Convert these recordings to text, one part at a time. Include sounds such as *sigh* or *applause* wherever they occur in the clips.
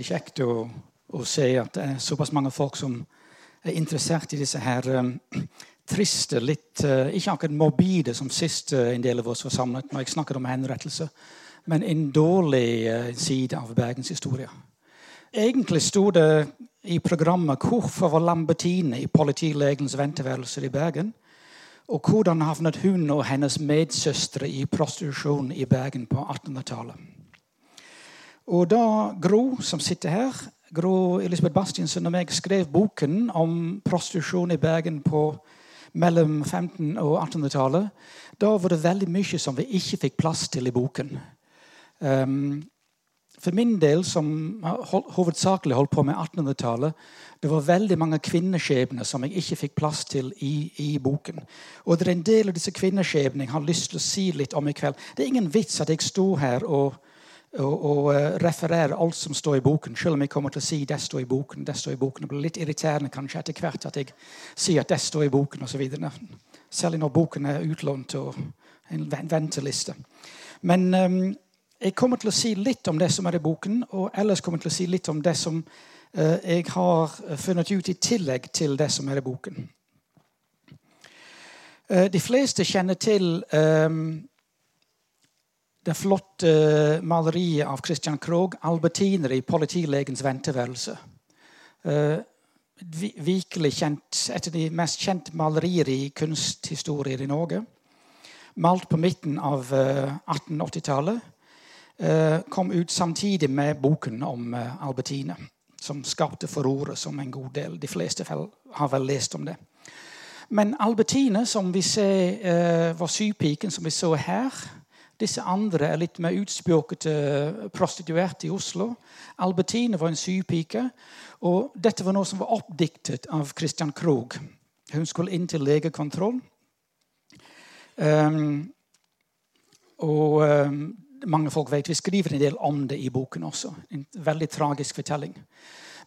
alltid kjekt å, å, se at det er såpass mange folk som er interessert i disse her um, triste, litt uh, Ikke akkurat morbide som sist uh, en del av oss var samlet når jeg snakket om henrettelse, men en dårlig uh, side av Bergens historie. Egentlig sto det i programmet 'Hvorfor var Lambertine i politilegens venteværelser i Bergen?' Og hvordan havnet hun og hennes medsøstre i prostitusjon i Bergen på 1800-tallet. Og da Gro, som sitter her, Gro Elisabeth Bastiansen og meg skrev boken om prostitusjon i Bergen på mellom 1500- og 1800-tallet, da var det veldig mye som vi ikke fikk plass til i boken. Um, for min del, som hovedsakelig holdt på med 1800-tallet, det var veldig mange kvinneskjebner som jeg ikke fikk plass til i, i, boken. Og det er en del av disse kvinneskjebnene jeg har lyst til å si litt om i kveld. Det er ingen vits at jeg sto her og og, og uh, referere alt som står i boken, selv om jeg kommer til å si det står i boken. det står i boken. Det blir litt irriterende kanskje etter hvert at jeg sier at det står i boken osv. Særlig når boken er utlånt og en venteliste. Men um, jeg kommer til å si litt om det som er i boken, og ellers kommer jeg til å si litt om det som uh, jeg har funnet ut i tillegg til det som er i boken. Uh, de fleste kjenner til um, det flotte maleriet av Christian Krogh, 'Albertiner i politilegens venteværelse'. Uh, virkelig kjent, Et av de mest kjente malerier i kunsthistorier i Norge. Malt på midten av uh, 1880-tallet. Uh, kom ut samtidig med boken om albertine, som skapte furore som en god del. De fleste har vel lest om det. Men Albertine, som vi ser var sypiken som vi så her disse andre er litt mer utspjåkete prostituerte i Oslo. Albertine var en sypike. Og dette var noe som var oppdiktet av Christian Krogh. Hun skulle inn til legekontroll. Um, og um, mange folk vet Vi skriver en del om det i boken også. En veldig tragisk fortelling.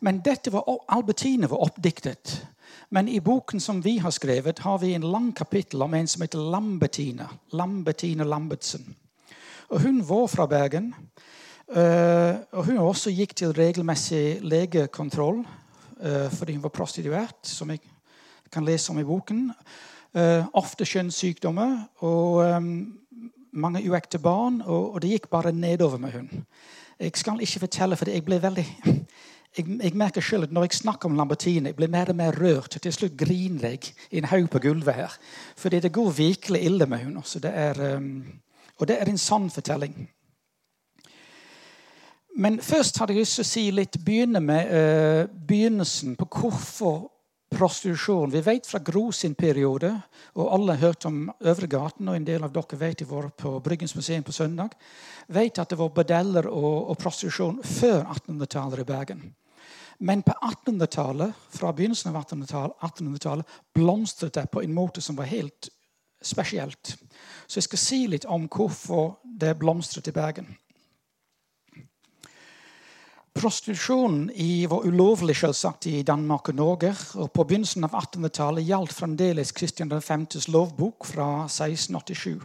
Men dette var, Albertine var oppdiktet. Men i boken som vi har skrevet, har vi en lang kapittel om en som heter Lambertine. Lambertine Lambertsen. Og hun var fra Bergen. Uh, og hun også gikk til regelmessig legekontroll uh, fordi hun var prostituert, som jeg kan lese om i boken. Uh, ofte kjønnssykdommer og mange uekte barn. Og, det gikk bare nedover med hun. Jeg skal ikke fortelle, for jeg ble veldig *laughs* jeg, jeg merker selv at Når jeg snakker om Lambertine, jeg blir mer og mer rørt. Til slutt griner jeg i en haug på gulvet her. Fordi det går virkelig ille med hun også. Det er... Um, og det er en sann fortelling. Men først hadde jeg lyst til å si litt, begynne med uh, begynnelsen på hvorfor prostitusjon. Vi vet fra Gro sin periode, og alle har hørt om Øvregaten, og en del av dere vet de var på Bryggens museum på søndag, vet at det var bordeller og, og prostitusjon før 1800-tallet i Bergen. Men på 1800-tallet, fra begynnelsen av 1800-tallet 1800 blomstret det på en måte som var helt spesielt. Så jeg skal si litt om hvorfor det blomstret i Bergen. Prostitusjonen var ulovlig selvsagt i Danmark og Norge. og På begynnelsen av 1800-tallet gjaldt fremdeles Kristian 5.s lovbok fra 1687.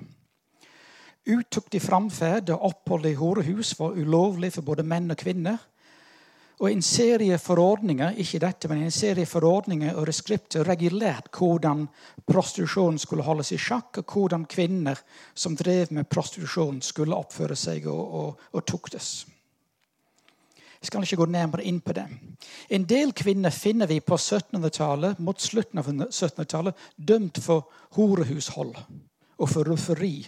Utuktig framferd og opphold i horehus var ulovlig for både menn og kvinner. Og en serie forordninger ikke dette, men en serie forordninger og reskripter regulert hvordan prostitusjon skulle holdes i sjakk, og hvordan kvinner som drev med prostitusjon, skulle oppføre seg og, og, og tuktes. Jeg skal ikke gå nærmere inn på det. En del kvinner finner vi på 1700-tallet, mot slutten av 1700-tallet dømt for horehushold og for rufferi.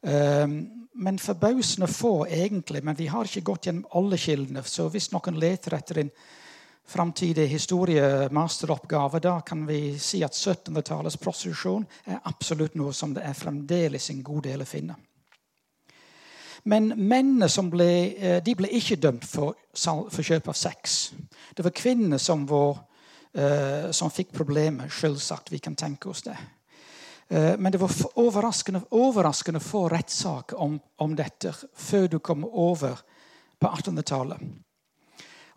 Um, men forbausende få, egentlig. Men vi har ikke gått gjennom alle kildene. Så hvis noen leter etter en framtidig historiemasteroppgave, da kan vi si at 1700-tallets prostitusjon er absolutt noe som det er fremdeles en god del å finne. Men mennene som ble, eh, de ble ikke dømt for, for kjøp av sex. Det var kvinnene som, var, uh, som fikk problemer. Selvsagt, vi kan tenke oss det. Eh, men det var overraskende, overraskende få rettssaker om, om, dette før du kom over på 1800-tallet.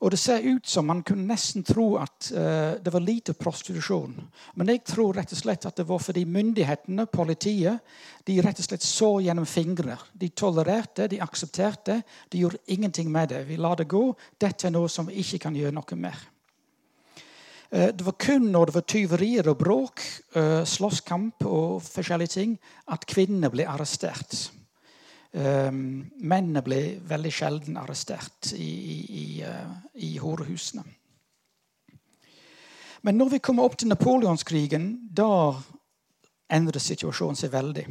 Og det ser ut som man kunne nesten tro at uh, det var lite prostitusjon. Men jeg tror rett og slett at det var fordi myndighetene, politiet, de rett og slett så gjennom fingrene. De tolererte, de aksepterte. De gjorde ingenting med det. Vi lar det gå. Dette er noe som vi ikke kan gjøre noe med. Uh, det var kun når det var tyverier og bråk, uh, slåsskamp og forskjellige ting, at kvinnene ble arrestert. Um, mennene ble veldig sjelden arrestert i, i, i, i horehusene. Men når vi kommer opp til napoleonskrigen, da endrer situasjonen seg veldig.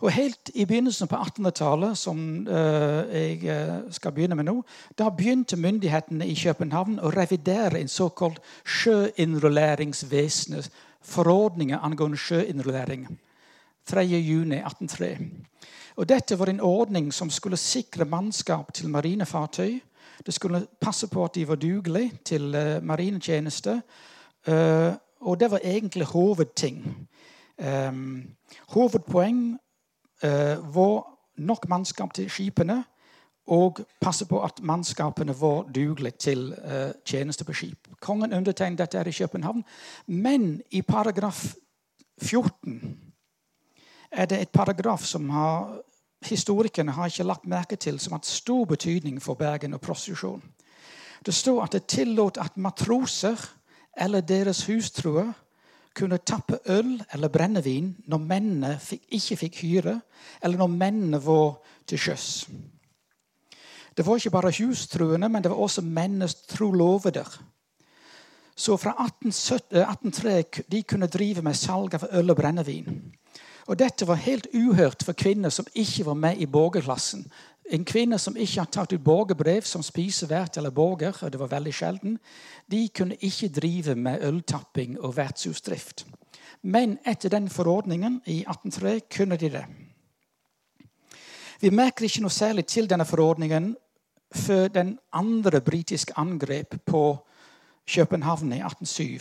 Og Helt i begynnelsen på 1800-tallet, som uh, jeg uh, skal begynne med nå, da begynte myndighetene i København å revidere en såkalt sjøinnrulleringsvesenet, forordninger angående sjøinnrullering. 3.6.1803. Og Dette var en ordning som skulle sikre mannskap til marinefartøy. Det skulle passe på at de var dugelige til uh, marinetjeneste. Og det var egentlig hovedting. Um, hovedpoeng uh, var nok mannskap til skipene og passe på at mannskapene var dugelige til uh, tjeneste på skip. Kongen undertegnet dette her i København. Men i paragraf 14 er det et paragraf som har, historikerne har ikke lagt merke til som har stor betydning for Bergen og prostitusjon. Det står at det tillot at matroser eller deres hustruer kunne tappe øl eller brennevin når mennene ikke fikk hyre, eller når mennene var til sjøs. Det var ikke bare hustruene, men det var også mennenes trolovede. Så fra 1803 de kunne drive med salg av øl og brennevin. Og Dette var helt uhørt for kvinner som ikke var med i borgerklassen. En kvinne som ikke har tatt ut borgerbrev som spisevert eller borger, og det var veldig sjelden, de kunne ikke drive med øltapping og vertshusdrift. Men etter den forordningen i 1803 kunne de det. Vi merker ikke noe særlig til denne forordningen før den andre britiske angrep på København i 1807.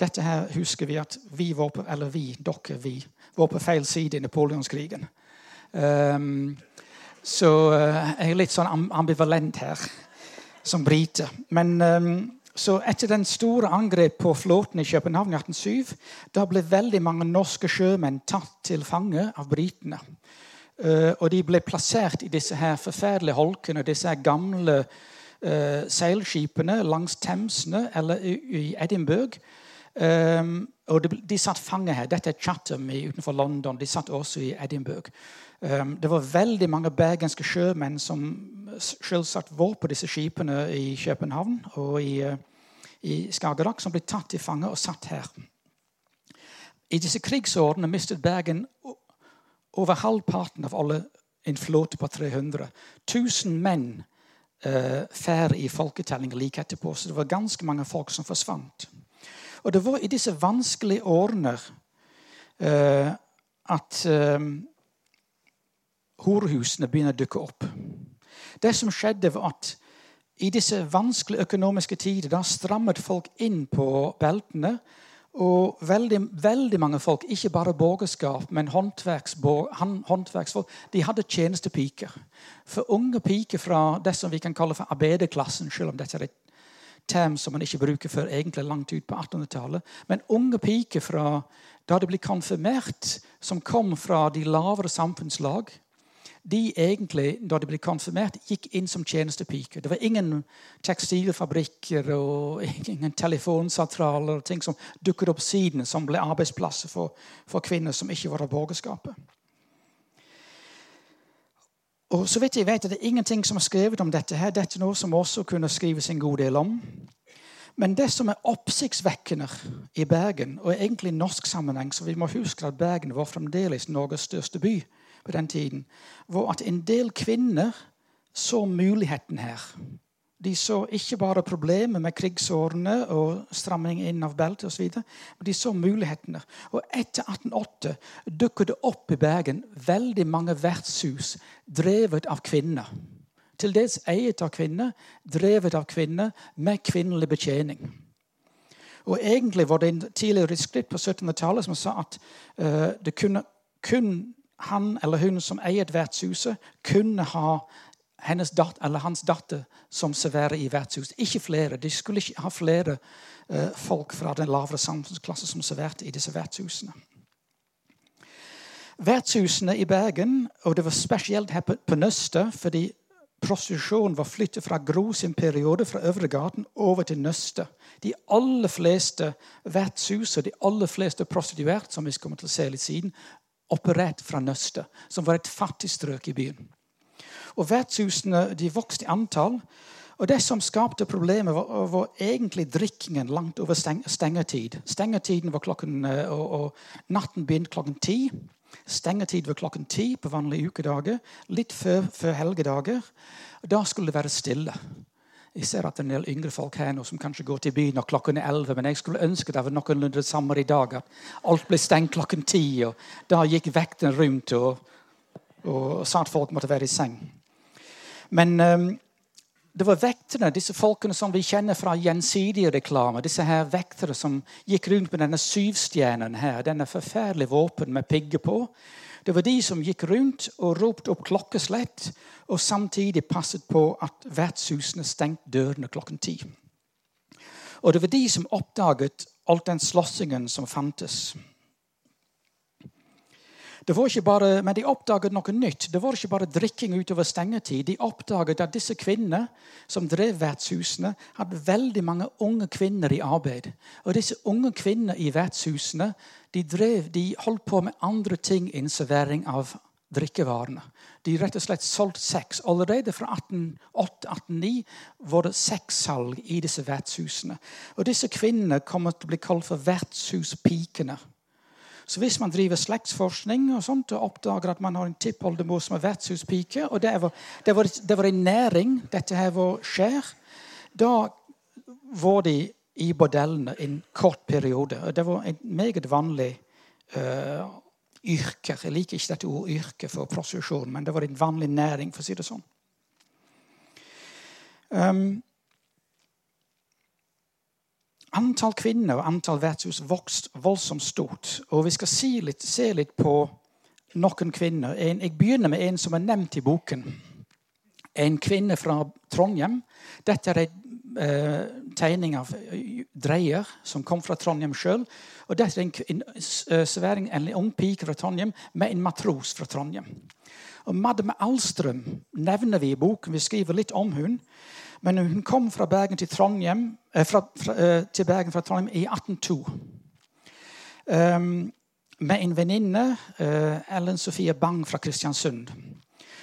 Dette her husker vi at vi var på, eller vi, dere, vi, var på feil side i napoleonskrigen. Um, så uh, jeg er litt sånn ambivalent her som brite. Men um, så etter den store angrep på flåten i København i 1807 da ble veldig mange norske sjømenn tatt til fange av britene. Uh, og de ble plassert i disse her forferdelige holkene, disse her gamle uh, seilskipene langs Themsene eller i, Edinburgh Um, og de, de, satt fanget her. Dette er Chatham utenfor London. De satt også i Edinburgh. Um, det var veldig mange bergenske sjømenn som selvsagt var på disse skipene i København og i, uh, i Skagerrak, som ble tatt til fange og satt her. I disse krigsårene mistet Bergen over halvparten av alle en flåte på 300. 1000 menn eh, færre i folketelling like etterpå. Så det var ganske mange folk som forsvant. Og det var i disse vanskelige årene eh, at uh, horehusene begynner å dukke opp. Det som skjedde, var at i disse vanskelige økonomiske tider da strammet folk inn på beltene. Og veldig, veldig mange folk, ikke bare borgerskap, men håndverksfolk, de hadde tjenestepiker. For unge piker fra det som vi kan kalle for arbeiderklassen, selv om dette er et term som man ikke bruker før egentlig langt ut på 1800-tallet. Men unge piker fra da de ble konfirmert, som kom fra de lavere samfunnslag, de egentlig, da de ble konfirmert, gikk inn som tjenestepiker. Det var ingen tekstilfabrikker og *laughs* ingen telefonsentraler og ting som dukket opp siden, som ble arbeidsplasser for, for kvinner som ikke var av borgerskapet. Og så vidt jeg vet, er det ingenting som er skrevet om dette. her. Dette er noe som også kunne skrives en god del om. Men det som er oppsiktsvekkende i Bergen, og egentlig i norsk sammenheng, så vi må huske at Bergen var fremdeles Norges største by på den tiden, var at en del kvinner så muligheten her. De så ikke bare problemer med krigsårene og stramming inn av beltet osv., men de så mulighetene. Og etter 1808 dukket det opp i Bergen veldig mange vertshus drevet av kvinner. Til dels eiet av kvinner, drevet av kvinner med kvinnelig betjening. Og Egentlig var det en tidligere skritt på 1700-tallet som sa at uh, det kunne kun han eller hun som eier vertshuset, kunne ha dat, hans datter som serverer i vertshuset. Ikke flere. De skulle ikke ha flere uh, folk fra den lavere samfunnsklasse som serverte i disse vertshusene. Vertshusene i Bergen, og det var spesielt her på, på Nøstet, fordi prostitusjon var flyttet fra Gro sin periode, fra Øvregaten, over til Nøstet. De aller fleste vertshus og de aller fleste prostituerte, som vi kommer til å se litt siden, operert fra Nøstet, som var et fattig strøk i byen. Og Vertshusene de vokste i antall. Og Det som skapte problemet, var, var egentlig drikkingen langt over steng stengetid. Stengetiden var klokken, eh, og, og Natten begynte klokken ti. Stengetid var klokken ti på vanlige ukedager. Litt før, før helgedager. Da skulle det være stille. Jeg ser at en del yngre folk her nå som kanskje går til byen når klokken er elleve, men jeg skulle ønske det var noenlunde det samme i dag. At alt ble stengt klokken ti, og da gikk vekten rundt og, og, sa at folk måtte være i seng. Men um, det var vekterne, disse folkene som vi kjenner fra gjensidige reklame. Disse her vektere som gikk rundt med denne syvstjernen her, denne forferdelige våpen med pigger på. Det var de som gikk rundt og ropte opp klokkeslett og samtidig passet på at vertshusene stengte dørene klokken ti. Og det var de som oppdaget all den slåssingen som fantes. Det var ikke bare, men de oppdaget noe nytt. Det var ikke bare drikking utover stengetid. De oppdaget at disse kvinnene som drev vertshusene, hadde veldig mange unge kvinner i arbeid. Og disse unge kvinnene i vertshusene de, drev, de holdt på med andre ting enn servering av drikkevarene. De rett og slett solgte sex. Allerede fra 1808-1809 var det sexsalg i disse vertshusene. Og disse kvinnene kommer til å bli kalt for vertshuspikene. Så hvis man driver slektsforskning og sånt, og oppdager at man har en tippoldemor som er vertshuspike, og det var, det, var, det var, en næring dette her var skjær, da var de i bordellene en kort periode. Og det var et meget vanlig uh, yrke. Jeg liker ikke dette ordet yrke for prostitusjon, men det var en vanlig næring, for å si det sånn. Um, antall kvinner og antall vertshus vokste voldsomt stort. Og vi skal si litt, se litt på noen kvinner. En, jeg begynner med en som er nevnt i boken. En kvinne fra Trondheim. Dette er en eh, tegning av Dreyer, som kom fra Trondheim sjøl. Og dette er en, en, en, en ung pike fra Trondheim med en matros fra Trondheim. Og Madme Alstrøm nevner vi i boken. Vi skriver litt om hun. Men hun kom fra Bergen til, Trondheim, eh, fra, fra, eh, til Bergen fra Trondheim i 1802. Um, ehm, med en venninne, Ellen Sofie Bang fra Kristiansund.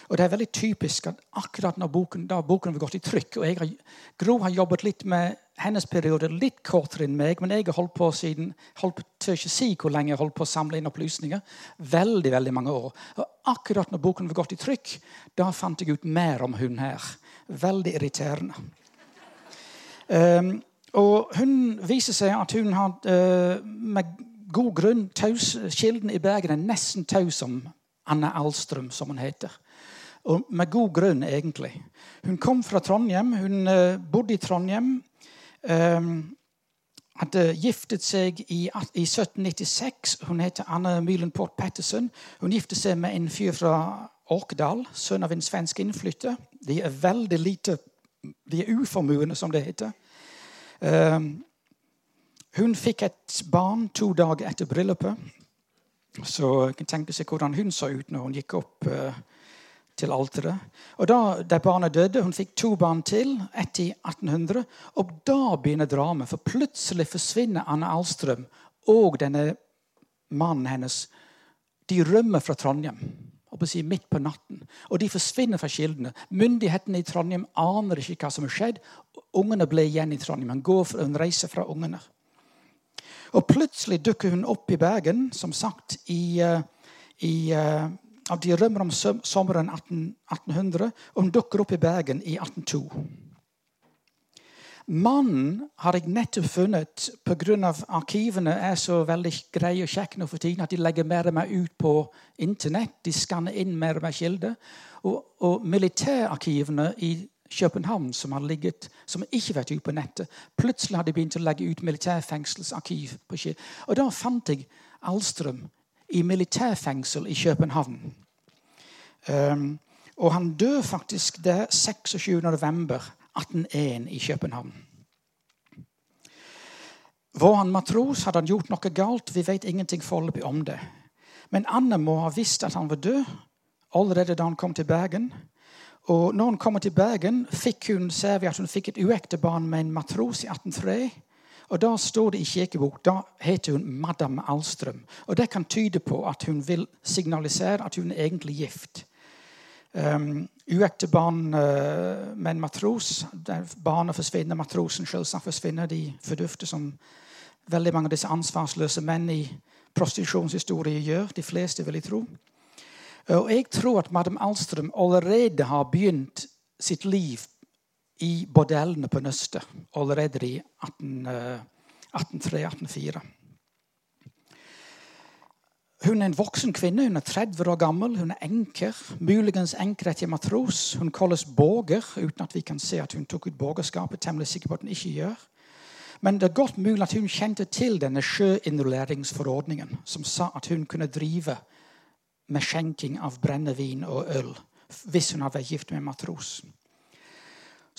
Og det er veldig typisk at akkurat når boken, da boken har gått i trykk og har, Gro har jobbet litt med hennes periode litt kortere enn meg, men jeg har holdt på siden holdt, ikke si hvor lenge jeg har holdt på å samle inn opplysninger. Veldig veldig mange år. Og akkurat når boken var gått i trykk, da fant jeg ut mer om hun her. Veldig irriterende. Um, og hun viser seg at hun har uh, med god grunn taus, Kilden i Bergen er nesten taus om Anne Alstrøm, som hun heter. Og med god grunn, egentlig. Hun kom fra Trondheim. Hun uh, bodde i Trondheim. Um, hadde giftet seg i, i 1796. Hun heter Anne Myhlenport Pettersen. Hun giftet seg med en fyr fra Åkdal, sønn av en svensk innflytter. De er veldig lite De er uformuende, som det heter. Um, hun fikk et barn to dager etter bryllupet. Så jeg kan tenke seg hvordan hun så ut når hun gikk opp uh, til alteret. Og da de barna døde, Hun fikk to barn til, ett i 1800. Og da begynner dramaet. For plutselig forsvinner Anne Alstrøm og denne mannen hennes. De rømmer fra Trondheim midt på natten. Og de forsvinner fra kildene. Myndighetene i Trondheim aner ikke hva som har skjedd. Ungene ble igjen i Trondheim. Han går for en reise fra ungene. Og plutselig dukker hun opp i Bergen, som sagt, i, eh, i eh, av de rømmer om sommeren 1800, og hun dukker opp i Bergen i 1802. Mannen har jeg nettopp funnet pga. arkivene er så veldig greie og kjekke nå for tiden at de legger mer og mer ut på Internett. De skanner inn mer og mer kilder. Og, og militærarkivene i København som har ligget, som ikke vært ute på nettet, plutselig har de begynt å legge ut militærfengselsarkiv. på Og da fant jeg Alstrøm i militærfengsel i København. Um, Og han dør faktisk der 26. november 1801 i København. Var han matros? Hadde han gjort noe galt? Vi vet ingenting foreløpig om det. Men Anne må ha visst at han var død allerede da han kom til Bergen. Og når hun kommer til Bergen, fikk hun, ser vi at hun fikk et uekte barn med en matros i 1803. Og Da står det i kirkebok da heter hun Madam Alstrøm. Og Det kan tyde på at hun vil signalisere at hun er egentlig gift. Um, uekte barn uh, med en matros. Der barnet forsvinner, matrosen selvsagt forsvinner. De fordufter som veldig mange av disse ansvarsløse menn i prostitusjonshistorie gjør. De fleste, vil jeg tro. Og jeg tror at Madam Alstrøm allerede har begynt sitt liv i bordellene på Nøstet allerede i 1803-1804. Eh, hun er en voksen kvinne. Hun er 30 år gammel. Hun er enker. Muligens enker etter matros. Hun kalles båger, uten at vi kan se at hun tok ut borgerskapet. Temmelig sikker på at hun ikke gjør. Men det er godt mulig at hun kjente til denne sjøinnrulleringsforordningen, som sa at hun kunne drive med skjenking av brennevin og øl hvis hun hadde vært gift med en matros.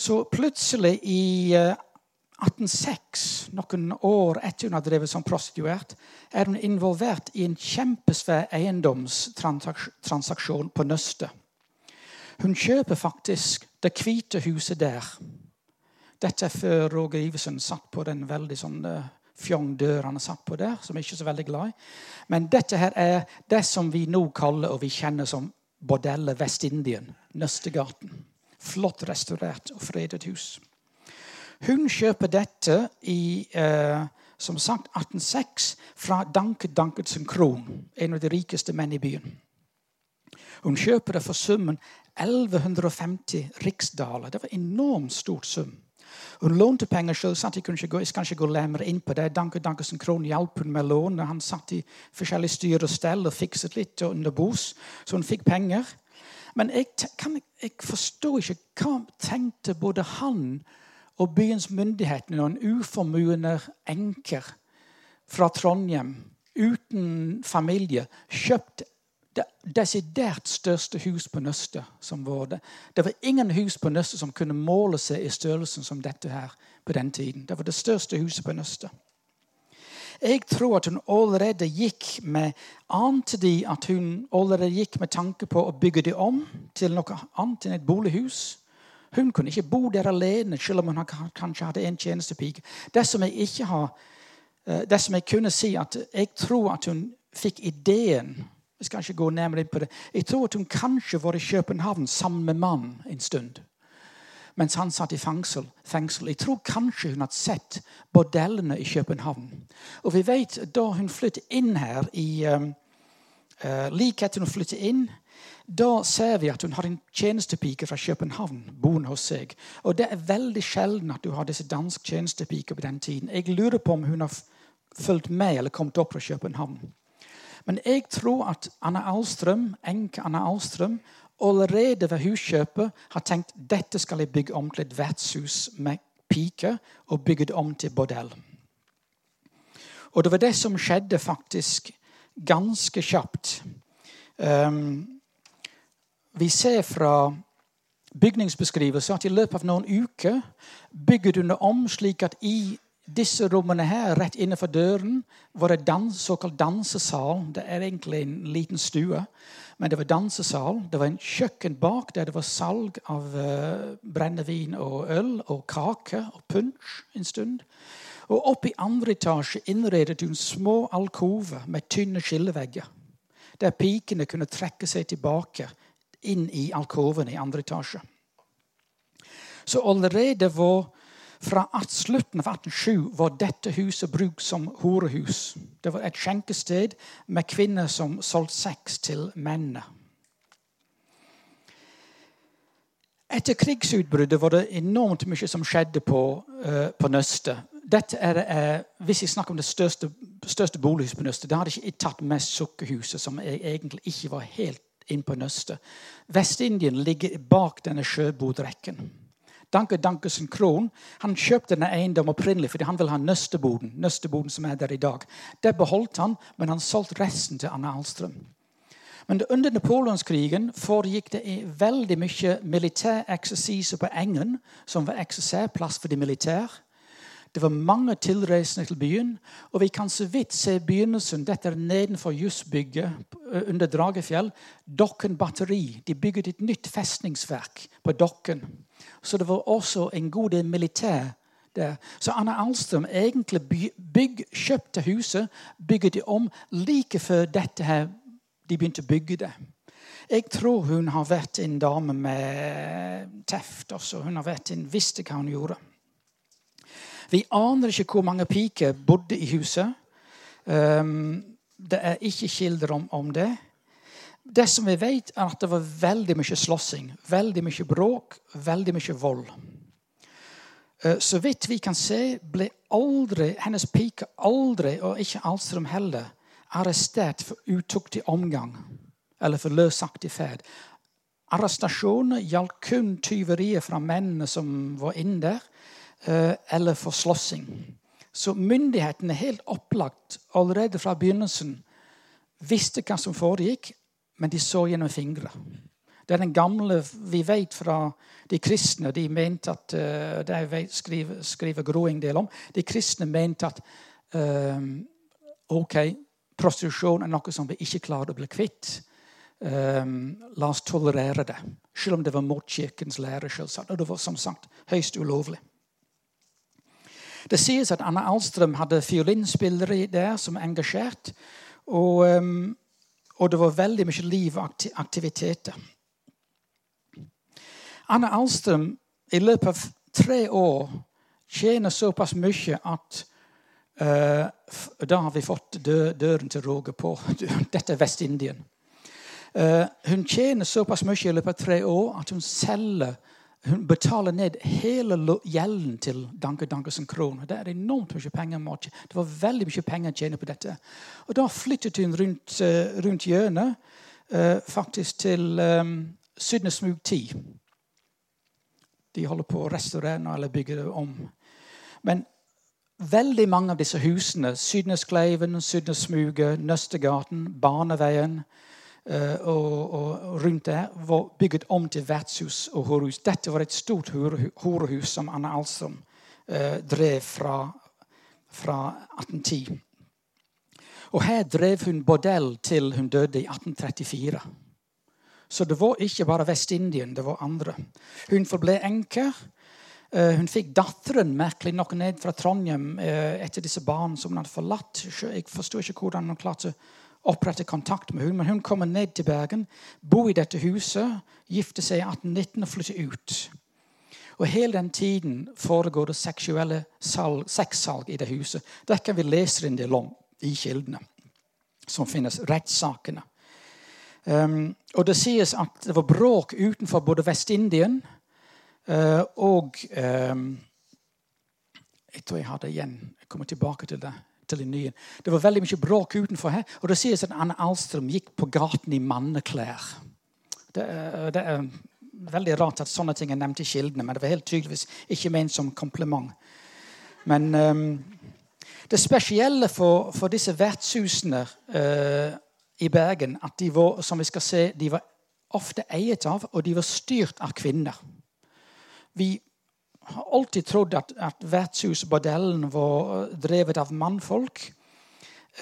Så plutselig i 1806, eh, noen år etter hun har drevet som prostituert, er hun involvert i en kjempesvær eiendomstransaksjon på Nøstet. Hun kjøper faktisk Det hvite huset der. Dette er før Roger Ivesen satt på den veldig sånn uh, fjong dør han satt på der, som jeg ikke er så veldig glad i. Men dette her er det som vi nå kaller og vi kjenner som bordellet Vest-Indien. Nøstegaten. Flott restaurert og fredet hus. Hun kjøper dette i eh, som sagt 1806 fra Danket Danketsen Kron, en av de rikeste menn i byen. Hun kjøper det for summen 1150 riksdaler. Det var en enormt stort sum. Hun lånte penger selv, så jeg, skal ikke gå nærmere inn på det. Danke Dankesen Krohn hjalp hun med lån. Han satt i forskjellige styr og stell og fikset litt under bos, så hun fikk penger. Men jeg, kan, jeg forstår ikke hva tenkte både han og byens myndigheter når en uformuende enker fra Trondheim uten familie kjøpte det desidert største hus på Nøstet som var det. Det var ingen hus på Nøstet som kunne måle seg i størrelsen som dette her på den tiden. Det var det største huset på Nøstet. Jeg tror at hun allerede gikk med Ante de at hun allerede gikk med tanke på å bygge det om til noe annet enn et bolighus? Hun kunne ikke bo der alene, selv om hun kanskje hadde en tjenestepike. Det som jeg ikke har, eh, det som jeg kunne si, at jeg tror at hun fikk ideen jeg skal ikke gå nærmere inn på det. Jeg tror at hun kanskje var i København sammen med mannen en stund mens han satt i fengsel. fengsel. Jeg tror kanskje hun hadde sett bordellene i København. Og vi vet da hun flyttet inn her i um, uh, Like etter hun flyttet inn, da ser vi at hun har en tjenestepike fra København boende hos seg. Og det er veldig sjelden at du har disse danske tjenestepiker på den tiden. Jeg lurer på om hun har fulgt med eller kommet opp fra København. Men jeg tror at Anna Alstrøm, enke Anna Alstrøm allerede ved huskjøpet har tenkt dette skal jeg bygge om til et vertshus med piker og bygge det om til bordell. Og det var det som skjedde faktisk ganske kjapt. Um, vi ser fra bygningsbeskrivelser at i løpet av noen uker bygger du det om slik at i disse rommene her, rett innenfor døren, var det dans, såkalt dansesal. Det er egentlig en liten stue. Men det var dansesal. Det var en kjøkken bak der det var salg av uh, brennevin og øl og kake og punsj en stund. Og oppe i andre etasje innredet hun små alkover med tynne skillevegger. Der pikene kunne trekke seg tilbake inn i alkovene i andre etasje. Så allerede var fra slutten av 1807 var dette huset brukt som horehus. Det var et skjenkested med kvinner som solgte sex til mennene. Etter krigsutbruddet var det enormt mye som skjedde på, uh, på Nøstet. Dette er, uh, hvis jeg snakker om det største, største bolighuset på Nøstet, da hadde jeg ikke tatt med Sukkerhuset, som egentlig ikke var helt inn på Nøstet. Vest-Indien ligger bak denne sjøbodrekken. Danke Dankesen Krohn han kjøpte denne eiendommen opprinnelig fordi han ville ha nøsteboden. nøsteboden som er der i dag. Det beholdt han, men han solgte resten til Anna Alstrøm. Men under napoleonskrigen foregikk det veldig mye militæreksersiser på Engen, som var ekserserplass for de militære. Det var mange tilreisende til byen, og vi kan så vidt se begynnelsen. Dette er nedenfor Jussbygget under Dragefjell. Dokken batteri. De bygget et nytt festningsverk på Dokken. Så det var også en god del militær der. Så Anna Alstrøm egentlig bygg, kjøpte huset, bygget det om like før dette her, de begynte å bygge det. Jeg tror hun har vært en dame med teft også. Hun har vært en, visste hva hun gjorde. Vi aner ikke hvor mange piker bodde i huset. Um, det er ikke kilder om, om, det. Det som vi vet, er at det var veldig mye slåssing, veldig mye bråk, veldig mye vold. Uh, så vidt vi kan se, ble aldri, hennes pike aldri, og ikke Alstrøm heller, arrestert for utuktig omgang eller for løsaktig ferd. Arrestasjoner gjaldt kun tyverier fra mennene som var inne der. Eh, eller for slåssing. Så myndighetene helt opplagt allerede fra begynnelsen visste hva som foregikk, men de så gjennom fingre. Det er den gamle vi vet fra de kristne. De mente at uh, Det vet, skriver, skriver Gro en del om. De kristne mente at uh, ok, prostitusjon er noe som vi ikke klarer å bli kvitt. Um, la oss tolerere det. Selv om det var mot kirkens lære. Selvsagt. Og det var som sagt høyst ulovlig. Det sies at Anna Alstrøm hadde fiolinspillere der som er engasjert. Og, um, og, det var veldig mye liv og aktiviteter. Anna Alstrøm i løpet av tre år tjener såpass mye at uh, Da har vi fått dø døren til Roger på. Dette er Vest-Indien. Uh, hun tjener såpass mye i løpet av tre år at hun selger hun betaler ned hele gjelden til Danke Dankesen Krohn. Det er enormt mye penger. Det var veldig mye penger å tjene på dette. Og Da flyttet hun rundt, uh, rundt hjørnet, uh, faktisk til um, Sydnesmug 10. De holder på å restaurere eller bygge det om. Men veldig mange av disse husene, Sydneskleiven, Sydnesmuget, Nøstegaten, Barneveien Eh, og, og, rundt det var bygget om til vertshus og horehus. Dette var et stort horehus som Anna Alstrøm eh, drev fra, fra 1810. Og her drev hun bordell til hun døde i 1834. Så det var ikke bare Vest-Indien, det var andre. Hun forble enke. Eh, hun fikk datteren merkelig nok ned fra Trondheim etter disse barna som hun hadde forlatt. Jeg forstår ikke hvordan hun klarte opprette kontakt med henne. Men hun kommer ned til Bergen, bor i dette huset, gifter seg i 1819 og flytter ut. Og Hele den tiden foregår det seksuelle sexsalg i det huset. Det kan vi lese en del om i kildene som finnes. Rettssakene. Um, og Det sies at det var bråk utenfor både Vest-Indien uh, og um, Jeg tror jeg har det igjen. Jeg kommer tilbake til det til en ny. Det var veldig mye bråk utenfor her. Og det sies at Anne Alstrøm gikk på gaten i manneklær. Det, det, er veldig rart at sånne ting er nevnt i kildene, men det var helt tydeligvis ikke ment som kompliment. Men um, det spesielle for, for disse vertshusene uh, i Bergen, at de var, som vi skal se, de var ofte eiet av, og de var styrt av kvinner. Vi har alltid trodd at, at vertshusbordellen var drevet av mannfolk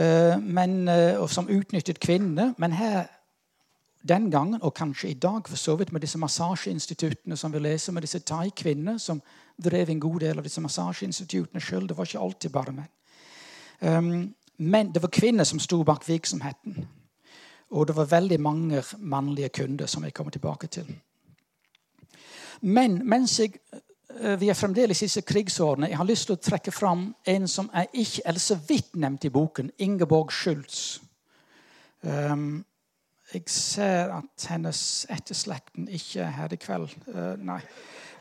uh, men, uh, som utnyttet kvinnene. Men her den gangen, og kanskje i dag, for så vidt med disse massasjeinstituttene som vi leser, med disse thai-kvinner som drev en god del av disse massasjeinstituttene sjøl. Det var ikke alltid bare menn. Um, men det var kvinner som sto bak virksomheten. Og det var veldig mange mannlige kunder, som jeg kommer tilbake til. Men mens jeg Eh, vi er fremdeles i disse krigsårene. Jeg har lyst til å trekke fram en som er ikke eller så vidt nevnt i boken. Ingeborg Schultz. Um, jeg ser at hennes etterslekten ikke er her i kveld. Uh, nei.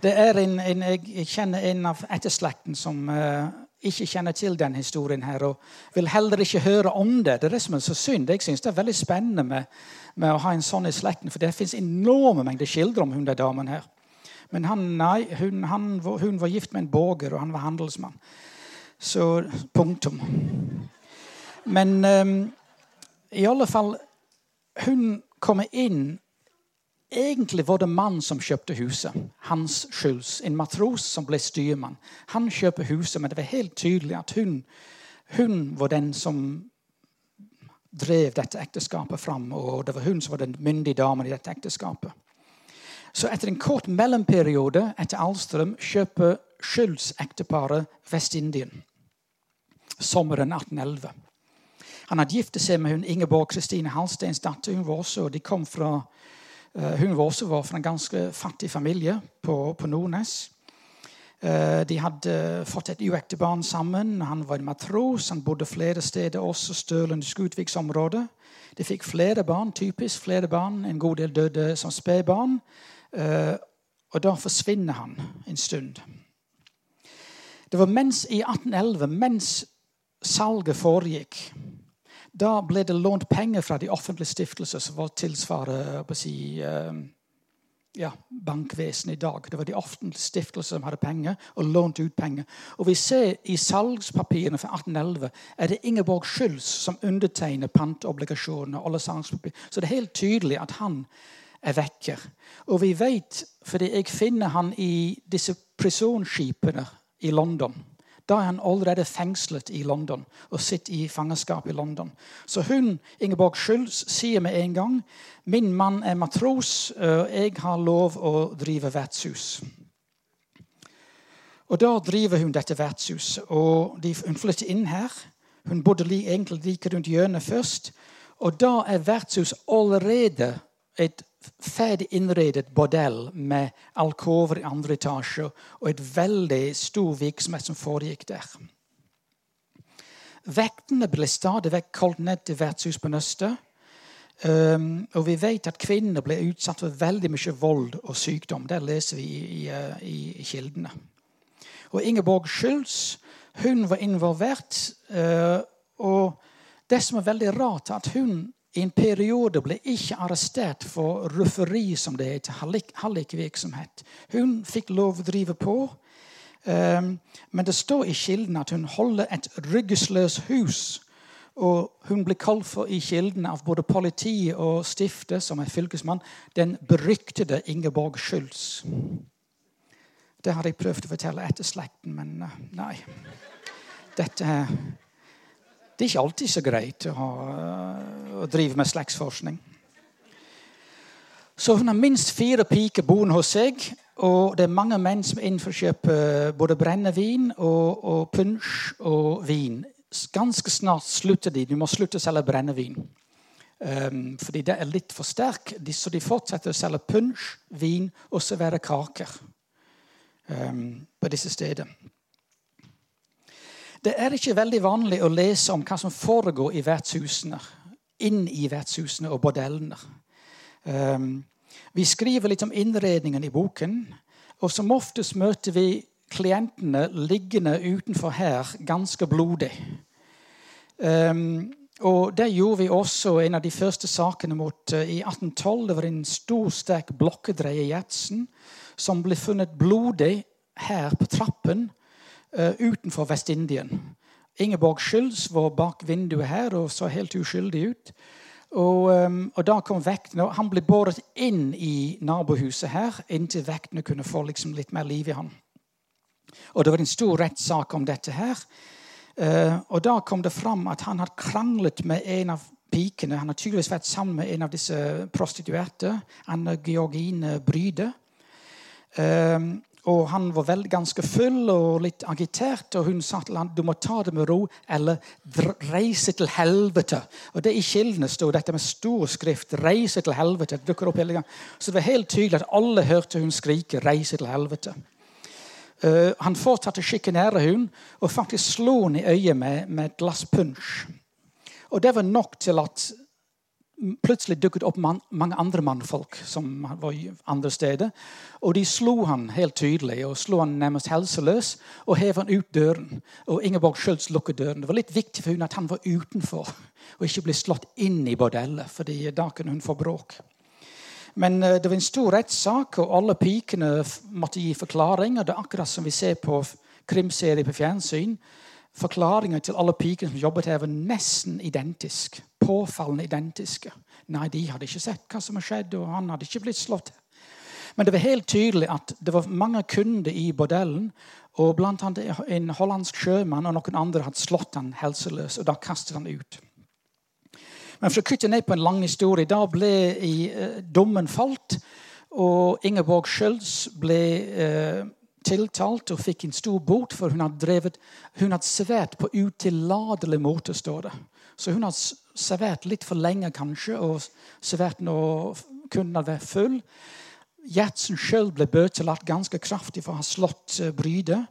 Det er en, en, jeg kjenner en av etterslekten som uh, ikke kjenner til den historien her, og vil heller ikke høre om det. Det er det som er så synd. Jeg syns det er veldig spennende med, med, å ha en sånn i slekten, for det fins enorme mengder skildre om hun der damen her. Men han, nei, hun, han, hun, var gift med en borger, og han var handelsmann. Så punktum. Men um, i alle fall Hun kommer inn Egentlig var det mannen som kjøpte huset. Hans Schulz, en matros som ble styrmann. Han kjøper huset, men det var helt tydelig at hun, hun var den som drev dette ekteskapet fram. Og det var hun som var den myndige damen i dette ekteskapet. Så etter en kort mellomperiode etter Alstrøm kjøper Schulz-ekteparet Vest-Indien sommeren 1811. Han hadde giftet seg med hun Ingeborg Kristine Halsteins datter. Hun var også, de kom fra, uh, hun var også var fra en ganske fattig familie på, på Nordnes. Uh, de hadde fått et uekte barn sammen. Han var en matros. Han bodde flere steder, også Stølen Skutviksområdet. De fikk flere barn, typisk flere barn. En god del døde som spedbarn. Uh, og da forsvinner han en stund. Det var mens i 1811, mens salget foregikk, da ble det lånt penger fra de offentlige stiftelser som var tilsvarer si, eh, ja, bankvesenet i dag. Det var de offentlige stiftelser som hadde penger og lånte ut penger. Og vi ser I salgspapirene fra 1811 er det Ingeborg Schulz som undertegner pantobligasjoner. Så det er helt tydelig at han er vekker. Og vi vet, fordi jeg finner han i disse prisonskipene i London. Da er han allerede fengslet i London og sitter i fangenskap i London. Så hun, Ingeborg Schulz, sier med en gang min mann er matros, og jeg har lov å drive vertshus. Og Da driver hun dette vertshuset. og de, Hun flytter inn her. Hun bodde egentlig like rundt hjørnet først. Og da er vertshus allerede et ferdig innredet bordell med alkover i andre etasje og et veldig stor virksomhet som foregikk der. Vektene ble stadig vekk kalt ned til vertshus på Nøstet. Um, og vi vet at kvinner ble utsatt for veldig mye vold og sykdom. Det leser vi i, i, i, i kildene. Og Ingeborg Schulz hun var involvert. Uh, og det som er veldig rart, er at hun i en periode ble ikke arrestert for rufferi, som det heter, hallikvirksomhet. Hun fikk lov å drive på. Um, men det står i kilden at hun holder et ryggesløst hus. Og hun ble kalt for i kilden av både politiet og stiftet, som er fylkesmann, den beryktede Ingeborg Schulz. Det har jeg prøvd å fortelle etter slekten, men uh, nei. Dette er det er ikke alltid så greit å, ha, å drive med slektsforskning. Så hun har minst fire piker boende hos seg. Og det er mange menn som innforkjøper både brennevin og, og punsj og vin. Ganske snart slutter de. De må slutte å selge brennevin. Um, fordi det er litt for sterk. Så de fortsetter å selge punsj, vin og servere kaker um, på disse stedene. Det er ikke veldig vanlig å lese om hva som foregår i vertshusene. Inn i vertshusene og bordellene. Um, vi skriver litt om innredningen i boken. Og som oftest møter vi klientene liggende utenfor her ganske blodig. Um, og Det gjorde vi også en av de første sakene mot uh, i 1812. Det var en stor, sterk blokkedreie i Gjertsen som ble funnet blodig her på trappen utenfor Vest-Indien. Ingeborg Schulz var bak vinduet her og så helt uskyldig ut. Og, um, og da kom vektene, og Han ble båret inn i nabohuset her inntil vektene kunne få liksom litt mer liv i han. Og Det var en stor rettssak om dette her. Uh, og Da kom det fram at han hadde kranglet med en av pikene. Han har tydeligvis vært sammen med en av disse prostituerte, Anne Georgine Bryde. Um, og han var vel ganske full og litt agitert, og hun sa til han, du må ta det med ro eller reise til helvete. Og det I kildene sto dette med stor skrift. 'Reise til helvete'. Det dukker opp hele gang. Så det var helt tydelig at alle hørte hun skrike 'reise til helvete'. Uh, han fortsatte å sjikanere hun og faktisk slo hun i øyet med, et glass punsj. Og det var nok til at plutselig dukket opp man, mange andre mannfolk som var andre steder. Og de slo han helt tydelig og slo han nærmest helseløs og hev han ut døren. Og Ingeborg Schultz lukket døren. Det var litt viktig for hun at han var utenfor og ikke ble slått inn i bordellet, fordi da kunne hun få bråk. Men uh, det var en stor rettssak, og alle pikene måtte gi forklaring. og Det er akkurat som vi ser på krimserier på fjernsyn. Forklaringene til alle pikene som jobbet her, var nesten identiske. Påfallende identiske. Nei, de hadde ikke sett hva som hadde skjedd, og han hadde ikke blitt slått. Men det var helt tydelig at det var mange kunder i bordellen. Og blant annet en hollandsk sjømann og noen andre hadde slått han helseløs. Og da kastet han ut. Men for å kutte ned på en lang historie, da ble i, uh, dommen falt. Og Ingeborg Schjølz ble uh, tiltalt og fikk en stor bot, for hun hadde, drevet, hun hadde servert på utillatelig måte, står det. Så hun hadde servert litt for lenge, kanskje, og servert når kunden hadde vært full. Gjertsen sjøl ble bøtelagt ganske kraftig for å ha slått brydet.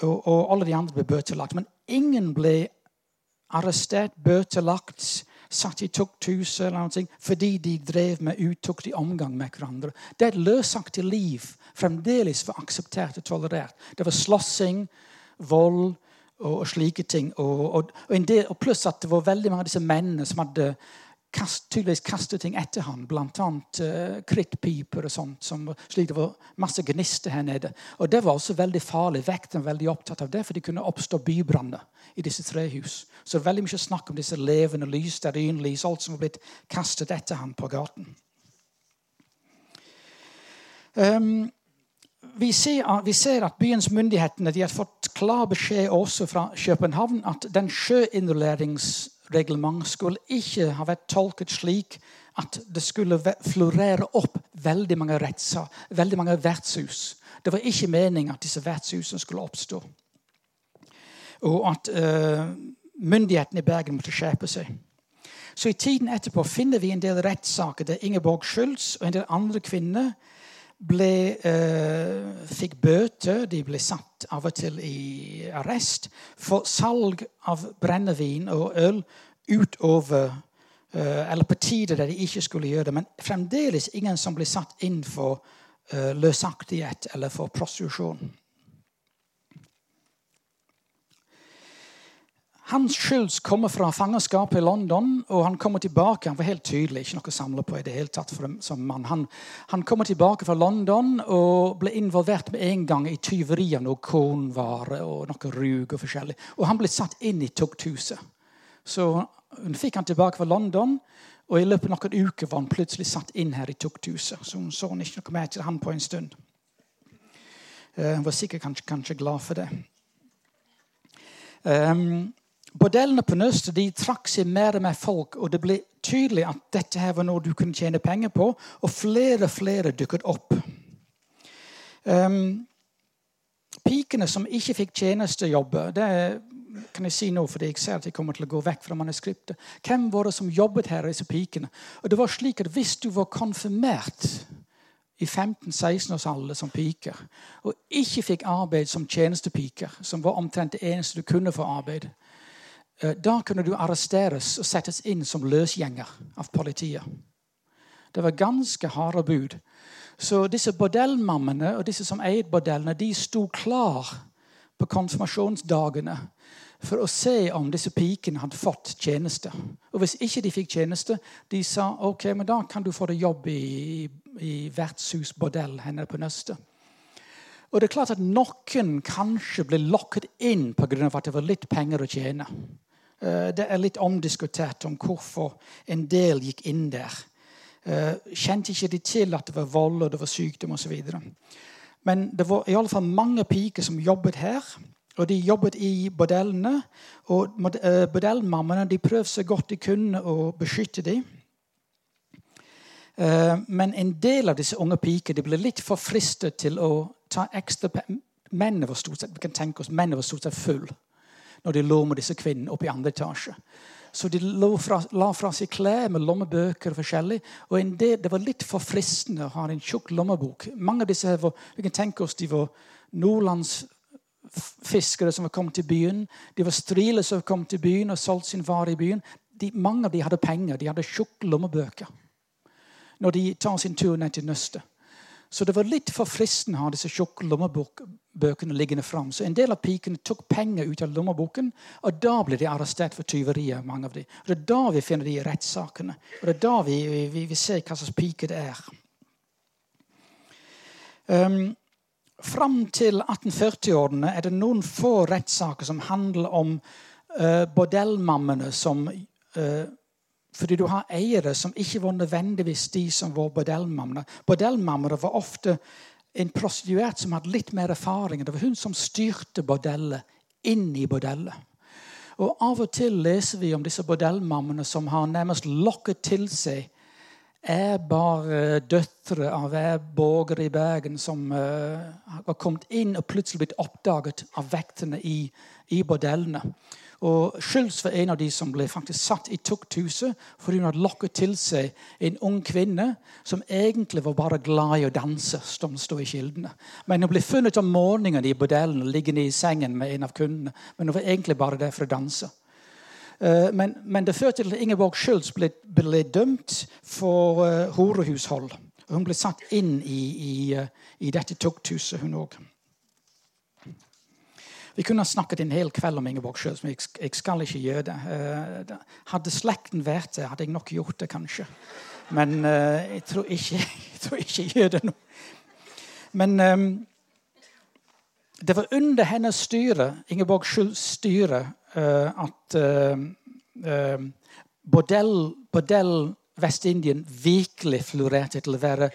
Og, og, alle de andre ble bøtelagt. Men ingen ble arrestert, bøtelagt, satt i tukthus eller fordi de drev med utuktig omgang med hverandre. Det er et løsaktig liv fremdeles var akseptert og tolerert. Det var slåssing, vold og, slike ting. Og, og, del, og, pluss at det var veldig mange av disse mennene som hadde kast, tydeligvis kastet ting etter ham, bl.a. Uh, krittpiper og sånt. Som, slik det var masse gnister her nede. Og Det var også veldig farlig. Vekten var veldig opptatt av det, for det kunne oppstå bybranner i disse tre hus. Så veldig mye snakk om disse levende lys, stearinlys, alt som var blitt kastet etter ham på gaten. Um, vi ser, vi ser, at byens myndigheter har fått klar beskjed også fra København at den sjøinnrulleringsreglementet skulle ikke ha vært tolket slik at det skulle florere opp veldig mange rettser, veldig mange vertshus. Det var ikke meningen at disse vertshusene skulle oppstå. Og at uh, myndighetene i Bergen måtte skjerpe seg. Så I tiden etterpå finner vi en del rettssaker der Ingeborg Schultz og en del andre kvinner ble, eh, fikk bøter. De ble satt av og til i arrest for salg av brennevin og øl utover eh, Eller på tider der de ikke skulle gjøre det. Men fremdeles ingen som ble satt inn for eh, løsaktighet eller for prostitusjon. Hans Schultz kommer fra fangenskapet i London, og han kommer tilbake. Han var helt tydelig ikke noe å samle på i det hele tatt en, som mann. Han, han, kommer tilbake fra London og ble involvert med en gang i tyveri av kornvare og noe rug. Og forskjellig. Og han ble satt inn i tukthuset. Så hun fikk han tilbake fra London, og i løpet av noen uker var han plutselig satt inn her i tukthuset. Så hun så ikke noe mer til han på en stund. Uh, hun var sikkert kanskje, kanskje glad for det. Um, Bordellene på Nøstet de trakk seg mer og mer folk, og det ble tydelig at dette her var noe du kunne tjene penger på, og flere og flere dukket opp. Um, pikene som ikke fikk tjenestejobber det kan jeg si nå, fordi jeg ser at jeg kommer til å gå vekk fra manuskriptet. Hvem var det som jobbet her, disse pikene? Og det var slik at Hvis du var konfirmert i 15-16 års alder som piker, og ikke fikk arbeid som tjenestepiker, som var omtrent det eneste du kunne få arbeid, da kunne du arresteres og settes inn som løsgjenger av politiet. Det var ganske harde bud. Så disse bordellmammene og disse som eide bordellene, de sto klar på konfirmasjonsdagene for å se om disse pikene hadde fått tjeneste. Og Hvis ikke de fikk tjeneste, de sa ok, men da kan du få deg jobb i, i vertshusbordell henne på Nøstet. Og det er klart at Noen kanskje ble lokket inn pga. at det var litt penger å tjene. Eh, det er litt omdiskutert om hvorfor en del gikk inn der. Eh, kjente ikke de til at det var vold og det var sykdom osv. Men det var i alle fall mange piker som jobbet her. Og de jobbet i bordellene. Og bordellmammaene bordellmammene de prøvde så godt de kunne å beskytte dem. Men en del av disse unge pikene ble litt for fristet til å ta ekstra Mennene var stort sett, vi kan tenke oss, mennene var stort sett full når de lå med disse kvinnene oppe i andre etasje. Så de fra, la fra seg klær med lommebøker og forskjellig. Og del, Det var litt for fristende å ha en tjukk lommebok. Mange av disse her var, vi kan tenke oss, de var nordlandsfiskere som var kommet til byen. De var striler som kom til byen og solgt sin vare i byen. De, mange av de hadde penger. De hadde tjukke lommebøker når de tar sin tur ned til nøstet. Så det var litt for fristende å ha disse tjukke lommebøkene liggende fram. Så en del av pikene tok penger ut av lommeboken, og da ble de arrestert for tyverier. mange av de. Og Det er da vi finner de rettssakene. Og det er da vi, vi, vi ser hva slags piker det er. Um, fram til 1840-årene er det noen få rettssaker som handler om uh, bordellmammene som uh, fordi du har eiere som ikke var nødvendigvis de som var bordellmammene. Bordellmammene var ofte en prostituert som hadde litt mer erfaring. Det var hun som styrte bordellet inn i bordellet. Og Av og til leser vi om disse bordellmammene som har nærmest lokket til seg er bare døtre av borgere i Bergen som uh, har kommet inn og plutselig blitt oppdaget av vektene i, i bordellene. Og Schultz var en av de som ble faktisk satt i tukthuset fordi hun hadde lokket til seg en ung kvinne som egentlig var bare glad i å danse. som stod i kildene. Men hun ble funnet om morgenen i bordellen liggende i sengen med en av kundene. Men hun var egentlig bare der for å danse. Eh, men, men, det førte til at Ingeborg Schultz ble, ble dømt for uh, horehushold. Hun ble satt inn i, i, uh, i dette tukthuset, hun òg. Vi kunne ha snakket en hel kveld om Ingeborg Schultz, men jeg, skal ikke gjøre det. Uh, hadde slekten vært det, hadde jeg nok gjort det, kanskje. Men jeg tror, ikke, *laughs* jeg, tror ikke jeg gjør det nå. Men um, det var under hennes styre, Ingeborg Schultz' styre, Eh, at eh, eh, bordell, bordell Vest-Indien virkelig florerte til å være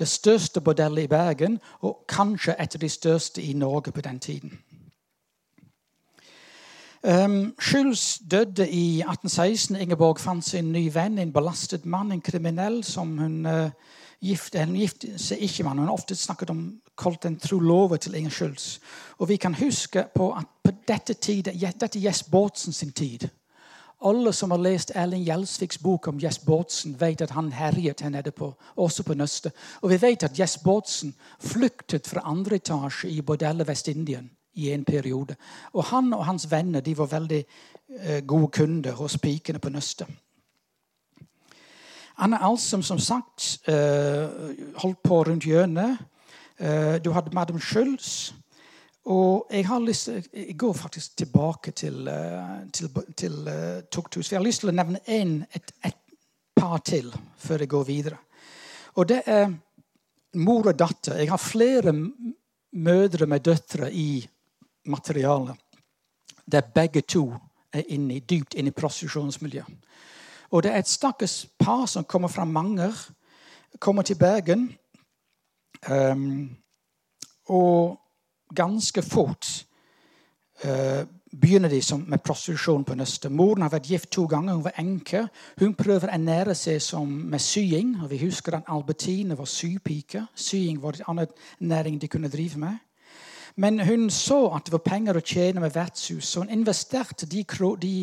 det største bordellet i Bergen, og kanskje et av de største i Norge på den tiden. Um, Schulz døde i 1816. Ingeborg fant sin ny venn, en belastet mann, en kriminell som hun uh, gifte, hun gifte seg ikke med. Hun har ofte snakket om kalt en trolove til Inger Schulz. Og vi kan huske på at på dette tid, dette er Jess Bårdsen sin tid. Alle som har lest Erling Gjelsviks bok om Jess Bårdsen, vet at han herjet her nede på, også på Nøstet. Og vi vet at Jess Bårdsen flyktet fra andre etasje i bordellet Vest-Indien i en periode. Og han og hans venner de var veldig uh, gode kunder hos pikene på Nøstet. Anne Alsum, som sagt, uh, holdt på rundt hjørnet. Uh, du hadde Madam Schulz. Og jeg har lyst jeg går faktisk tilbake til, til, til tukthus. Jeg har lyst til å nevne en, et, et, par til før jeg går videre. Og det er mor og datter. Jeg har flere mødre med døtre i materialet der begge to er inne, dypt inne i prostitusjonsmiljøet. Og det er et stakkars par som kommer fra Manger, kommer til Bergen. Um, og ganske fort uh, begynner de med prostitusjon på Nøstet. Moren har vært gift to ganger. Hun var enke. Hun prøver å ernære seg med sying. og Vi husker at Albertine var sypike. Sying var en annen næring de kunne drive med. Men hun så at det var penger å tjene med vertshus, så hun investerte de, de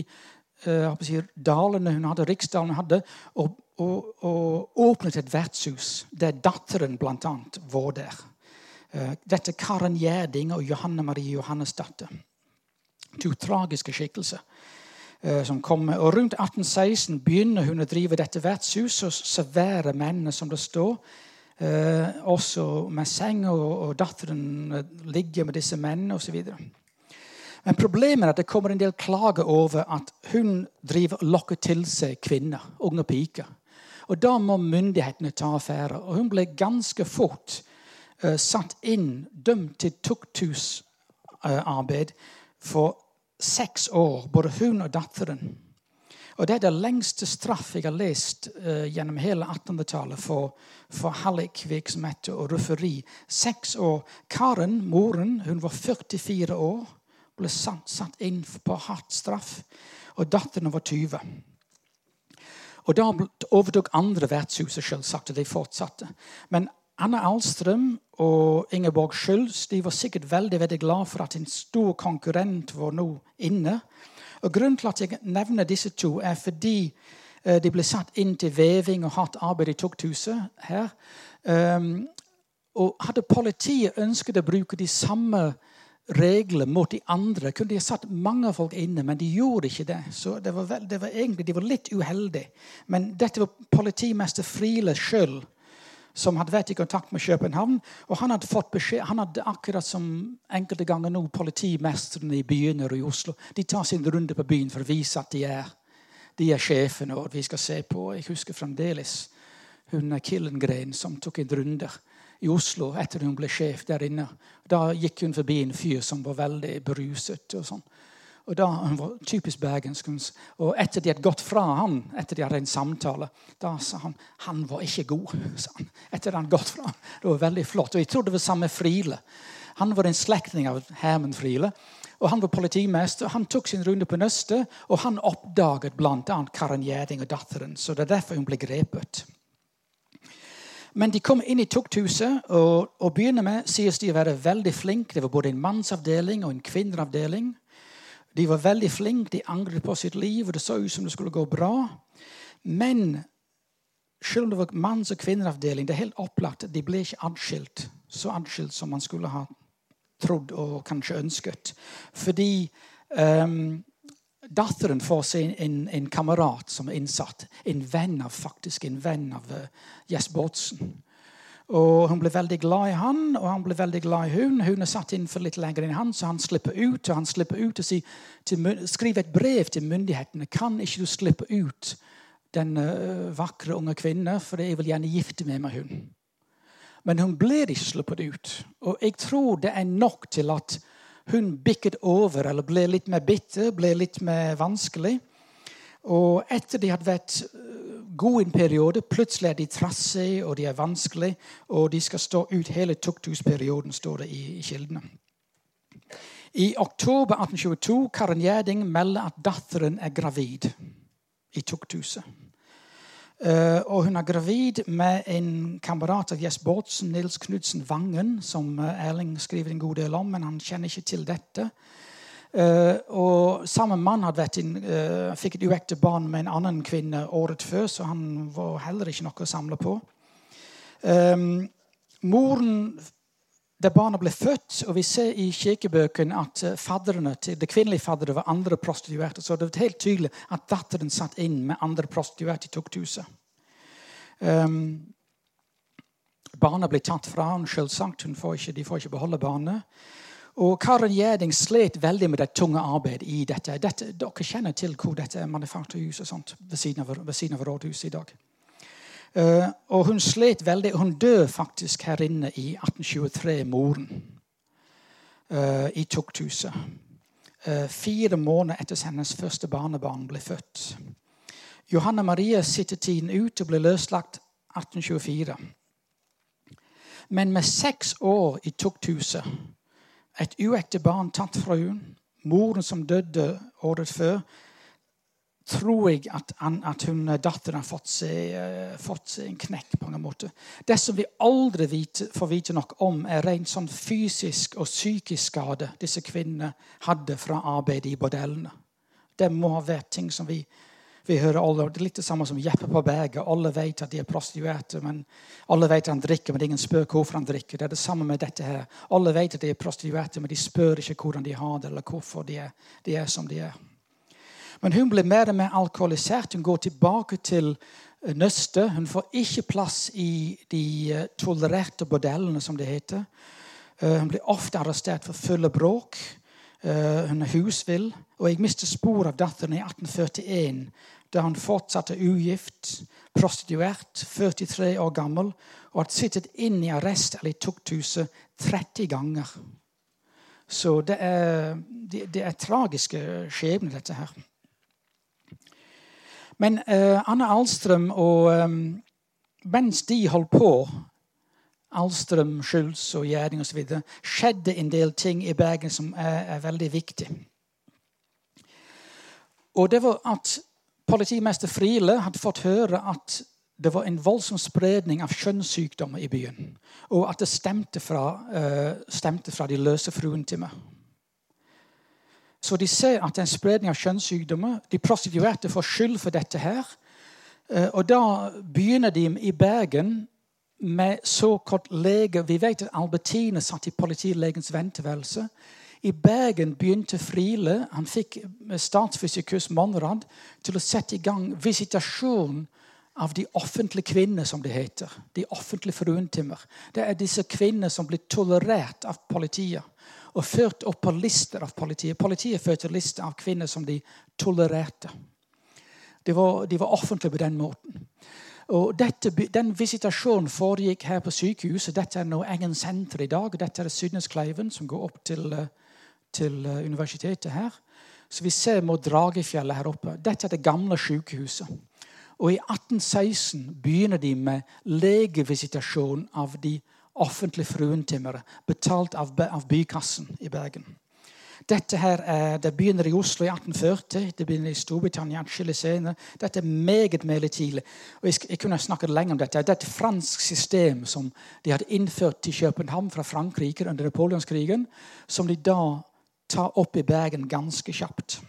uh, dalene hun hadde, riksdalen hun hadde, og, og, og, åpnet et vertshus der datteren bl.a. var der. Uh, dette Karen Gjerding og Johanne Marie Johannesdatter. To tragiske skikkelser. Uh, som kommer. Og Rundt 1816 begynner hun å drive dette vertshuset og servere mennene, som det står. Uh, også med seng, og, og datteren ligger med disse mennene osv. Men problemet er at det kommer en del klager over at hun driver lokker til seg kvinner, unge piker. Og Da må myndighetene ta affære. Og hun ble ganske fort uh, satt inn, dømt til tukthusarbeid uh, for seks år, både hun og datteren. Og Det er det lengste straff jeg har lest uh, gjennom hele 1800-tallet for, for hallikvirksomhet og rufferi. Seks år. Karen, moren, hun var 44 år ble satt, satt inn på hardt straff. Og datteren var 20. Og Da overtok andre vertshuset selvsagt, og de fortsatte. Men Anna Alstrøm og Ingeborg Schulz de var sikkert veldig veldig glad for at en stor konkurrent var nå inne. Og Grunnen til at jeg nevner disse to, er fordi uh, de ble satt inn til veving og hardt arbeid i tukthuset her. Um, og hadde politiet ønsket å bruke de samme regler mot de andre. Kunne de ha satt mange folk inne, men de gjorde ikke det. Så det var, det var egentlig, De var litt uheldige. Men dette var politimester Friele sjøl som hadde vært i kontakt med København. Og han hadde fått beskjed, han hadde akkurat som enkelte ganger nå politimestrene i byene og i Oslo. De tar sin runde på byen for å vise at de er, de er sjefene og vi skal se på. Jeg husker fremdeles hun Killengren som tok en runde i Oslo etter hun ble sjef der inne. Da gikk hun forbi en fyr som var veldig beruset. og sånn. Og da, Hun var typisk bergensk. Og etter de hadde gått fra han, etter de hadde en samtale, da sa han han var ikke god. *laughs* sa han. Etter han gått fra. Det var veldig flott. Og jeg tror det var samme Friele. Han var en slektning av Herman Friele. Og Han var politimester. Han tok sin runde på nøstet, og han oppdaget bl.a. Karen Gjerding og datteren. Så det er derfor hun ble grepet. Men de kom inn i tukthuset, og, og begynner med sies de å være veldig flinke. Det var både en mannsavdeling og en kvinneavdeling. De var veldig flinke, de angret på sitt liv, og det så ut som det skulle gå bra. Men selv om det var manns- og kvinneavdeling, det er helt opplagt de ble ikke adskilt. Så adskilt som man skulle ha trodd og kanskje ønsket. Fordi um, datteren får seg en, en, kamerat som er innsatt. En venn av faktisk en venn av uh, Jess Bårdsen. Og Hun ble veldig glad i han, og han ble veldig glad i hun. Hun er satt inn for litt lenger enn han, så han slipper ut. og han slipper ut og si, til, skriver et brev til myndighetene. Kan ikke du slippe ut den uh, vakre unge kvinnen, for jeg vil gjerne gifte meg med hun. Men hun ble ikke sluppet ut. Og jeg tror det er nok til at hun bikket over eller ble litt mer bitter, ble litt mer vanskelig. Og etter de hadde vært god en periode. Plutselig er de trassige og de er vanskelige, og de skal stå ut hele tukthusperioden, står det i, kildene. I oktober 1822 Karen Gjerding melder at datteren er gravid i tukthuset. Uh, og hun er gravid med en kamerat av Jess Bårdsen, Nils Knudsen Vangen, som uh, Erling skriver en god del om, men han kjenner ikke til dette. Uh, og Samme mann hadde vært inn, uh, fikk et uekte barn med en annen kvinne året før, så han var heller ikke noe å samle på. Um, moren der barna ble født, og vi ser i kirkebøkene at fadderne til, det kvinnelige faddere var andre prostituerte. Så det var helt tydelig at datteren satt inn med andre prostituerte i tukthuset. Um, barna ble tatt fra henne, selvsagt. De får ikke beholde barnet. Og Karen Gjerding slet veldig med det tunge arbeidet i dette. dette. Dere kjenner til hvor dette er manufakturhus og sånt ved siden av, ved siden av rådhuset i dag. Uh, og hun slet veldig. Hun døde faktisk her inne i 1823, moren, uh, i tukthuset. Uh, fire måneder etter hennes første barnebarn ble født. Johanne Marie sitter tiden ut og ble løslagt 1824. Men med seks år i tukthuset et uekte barn tatt fra henne. Moren som døde året før. Tror jeg at, at hun, datteren har fått seg, uh, fått seg, en knekk på en måte. Det som vi aldri vite, får vite nok om, er rent sånn fysisk og psykisk skade disse kvinnene hadde fra arbeidet i bordellene. Det må ha vært ting som vi vi hører alle, Det er litt det samme som Jeppe på berget. Alle vet at de er prostituerte. men Alle vet at han drikker, men ingen spør hvorfor han drikker. Det er det samme med dette her. Alle vet at de er prostituerte, men de spør ikke hvordan de har det, eller hvorfor de er, de er som de er. Men hun blir mer og mer alkoholisert. Hun går tilbake til eh, nøstet. Hun får ikke plass i de eh, tolererte bordellene, som det heter. Eh, hun blir ofte arrestert for fulle bråk. Hun er husvill. Og jeg mister spor av datteren i 1841 da han fortsatte ugift, prostituert, 43 år gammel, og hadde sittet inn i arrest eller i tukthuset 30 ganger. Så det er, det, det er tragiske skjebner, dette her. Men uh, Anne Alstrøm og um, Mens de holdt på, Alstrøm, Schulz og Gjerding osv., skjedde en del ting i Bergen som er, er veldig viktig. Og det var at Politimester Friele hadde fått høre at det var en voldsom spredning av kjønnssykdommer i byen. Og at det stemte fra, uh, stemte fra de løse fruene til meg. Så de ser at det er en spredning av kjønnssykdommer. De prostituerte får skyld for dette her. Uh, og da begynner de i Bergen med såkalt lege. Vi vet at Albertine satt i politilegens venteværelse. I Bergen begynte Friele han fikk statsfysikus Monrad til å sette i gang visitasjon av de offentlige kvinner, som det heter. De offentlige fruentimer. Det er disse kvinnene som blir tolerert av politiet og ført opp på lister av politiet. Politiet førte lister av kvinner som de tolererte. De var, de var offentlige på den måten. Og dette, Den visitasjonen foregikk her på sykehuset. Dette er nå Engen senter i dag. Dette er Sydneskleiven, som går opp til, eh, til eh, universitetet her. Så vi ser mot Dragefjellet her oppe. Dette er det gamle sykehuset. Og i 1816 begynner de med legevisitasjon av de offentlige fruentimmere, betalt av, av bykassen i Bergen. Dette her er, Det begynner i Oslo i 1840. Det begynner i Storbritannia atskillig senere. Dette er meget meget tidlig. Og jeg, jeg kunne snakket lenge om dette. Det er et fransk system som de hadde innført til København fra Frankrike under napoleonskrigen, som de da tar opp i Bergen ganske kjapt.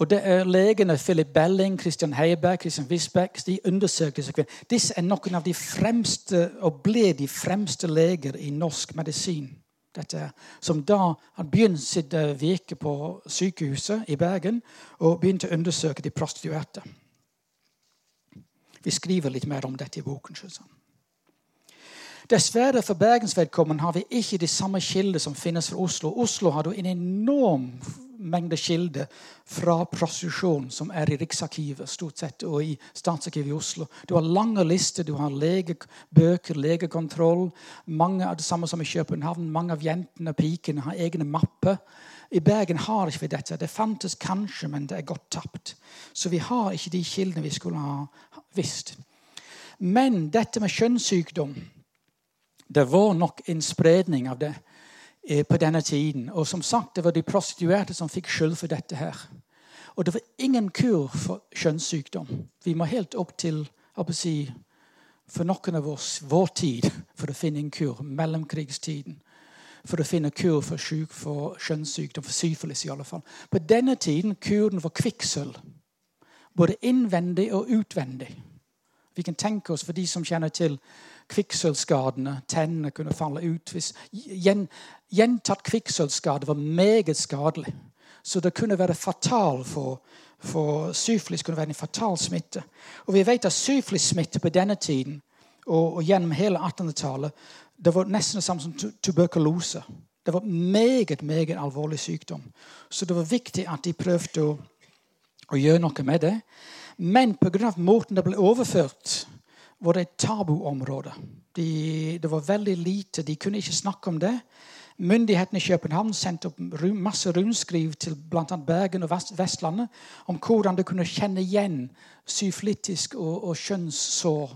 Og det er Legene Philip Belling, Christian Heiberg, Christian Wisbeck de undersøkte kvinnene. Disse er noen av de fremste, og ble de fremste leger i norsk medisin dette, som da han begynte sitt eh, virke på sykehuset i Bergen og begynte å undersøke de prostituerte. Vi skriver litt mer om dette i boken. Dessverre for Bergens vedkommende har vi ikke de samme kilder som finnes for Oslo. Oslo har en enorm mengde kilder fra prostitusjon som er i Riksarkivet stort sett, og i Statsarkivet i Oslo. Du har lange lister, du har legebøker, legekontroll. Mange av det samme som i København. Mange av jentene og pikene har egne mapper. I Bergen har ikke vi dette. Det fantes kanskje, men det er godt tapt. Så vi har ikke de kildene vi skulle ha visst. Men dette med kjønnssykdom Det var nok en spredning av det Eh, på denne tiden. Og som sagt, det var de prostituerte som fikk skyld for dette her. Og det var ingen kur for kjønnssykdom. Vi må helt opp til si, for noen av oss vår tid for å finne en kur. Mellomkrigstiden. For å finne kur for, syk, for kjønnssykdom, for syfilis i alle fall. På denne tiden kuren var kvikksølv. Både innvendig og utvendig. Vi kan tenke oss, for de som kjenner til kvikksølvskadene, tennene kunne falle ut hvis Gjentatt kvikksølvskade var meget skadelig. Så det kunne være fatal for, for syflis kunne være en fatal smitte. Og vi vet at syflissmitte på denne tiden og, og gjennom hele 1800-tallet det var nesten det samme som tuberkulose. Det var meget meget alvorlig sykdom. Så det var viktig at de prøvde å, å gjøre noe med det. Men pga. måten det ble overført, var det et tabuområde. De, det var veldig lite. De kunne ikke snakke om det. Myndighetene i København sendte opp masse rundskriv til bl.a. Bergen og Vestlandet om hvordan du kunne kjenne igjen syflitisk og, og kjønnssår.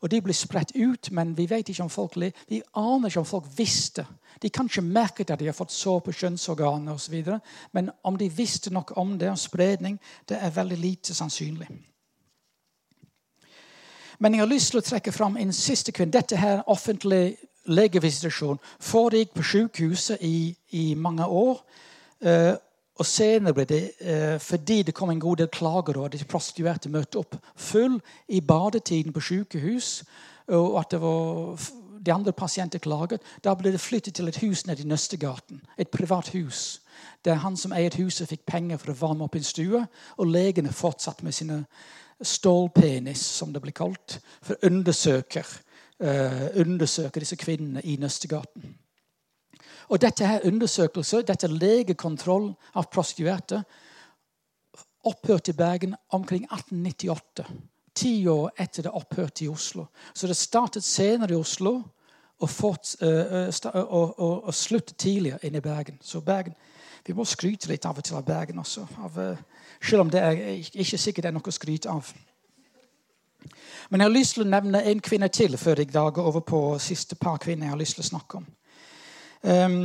Og De ble spredt ut, men vi vet ikke om folk vi aner ikke om folk visste. De kan ikke merke at de har fått sår på kjønnsorganet osv. Men om de visste nok om det, om spredning, det er veldig lite sannsynlig. Men jeg har lyst til å trekke fram en siste kvinne. Dette her offentlig legevisitasjon foregikk på sykehuset i, i mange år. Uh, og senere ble det, uh, fordi det kom en god del klager og de prostituerte møtte opp full i badetiden på sykehus, og at det var de andre pasienter klaget, da ble det flyttet til et hus nede i Nøstegaten. Et privat hus. Der han som eiet huset, fikk penger for å varme opp en stue. Og legene fortsatte med sine stålpenis, som det blir kalt, for å undersøke, uh, undersøke disse kvinnene i Nøstegaten. Og dette her undersøkelse, dette legekontroll av prostituerte, opphørte i Bergen omkring 1898. Ti år etter det opphørte i Oslo. Så det startet senere i Oslo og, fort, uh, og, og, og sluttet tidligere enn i Bergen. Så Bergen, Vi må skryte litt av og til av Bergen også. Av, uh, selv om det er ikke sikkert det er noe å skryte av. Men jeg har lyst til å nevne en kvinne til før jeg går over på siste par kvinner jeg har lyst til å snakke om. Um,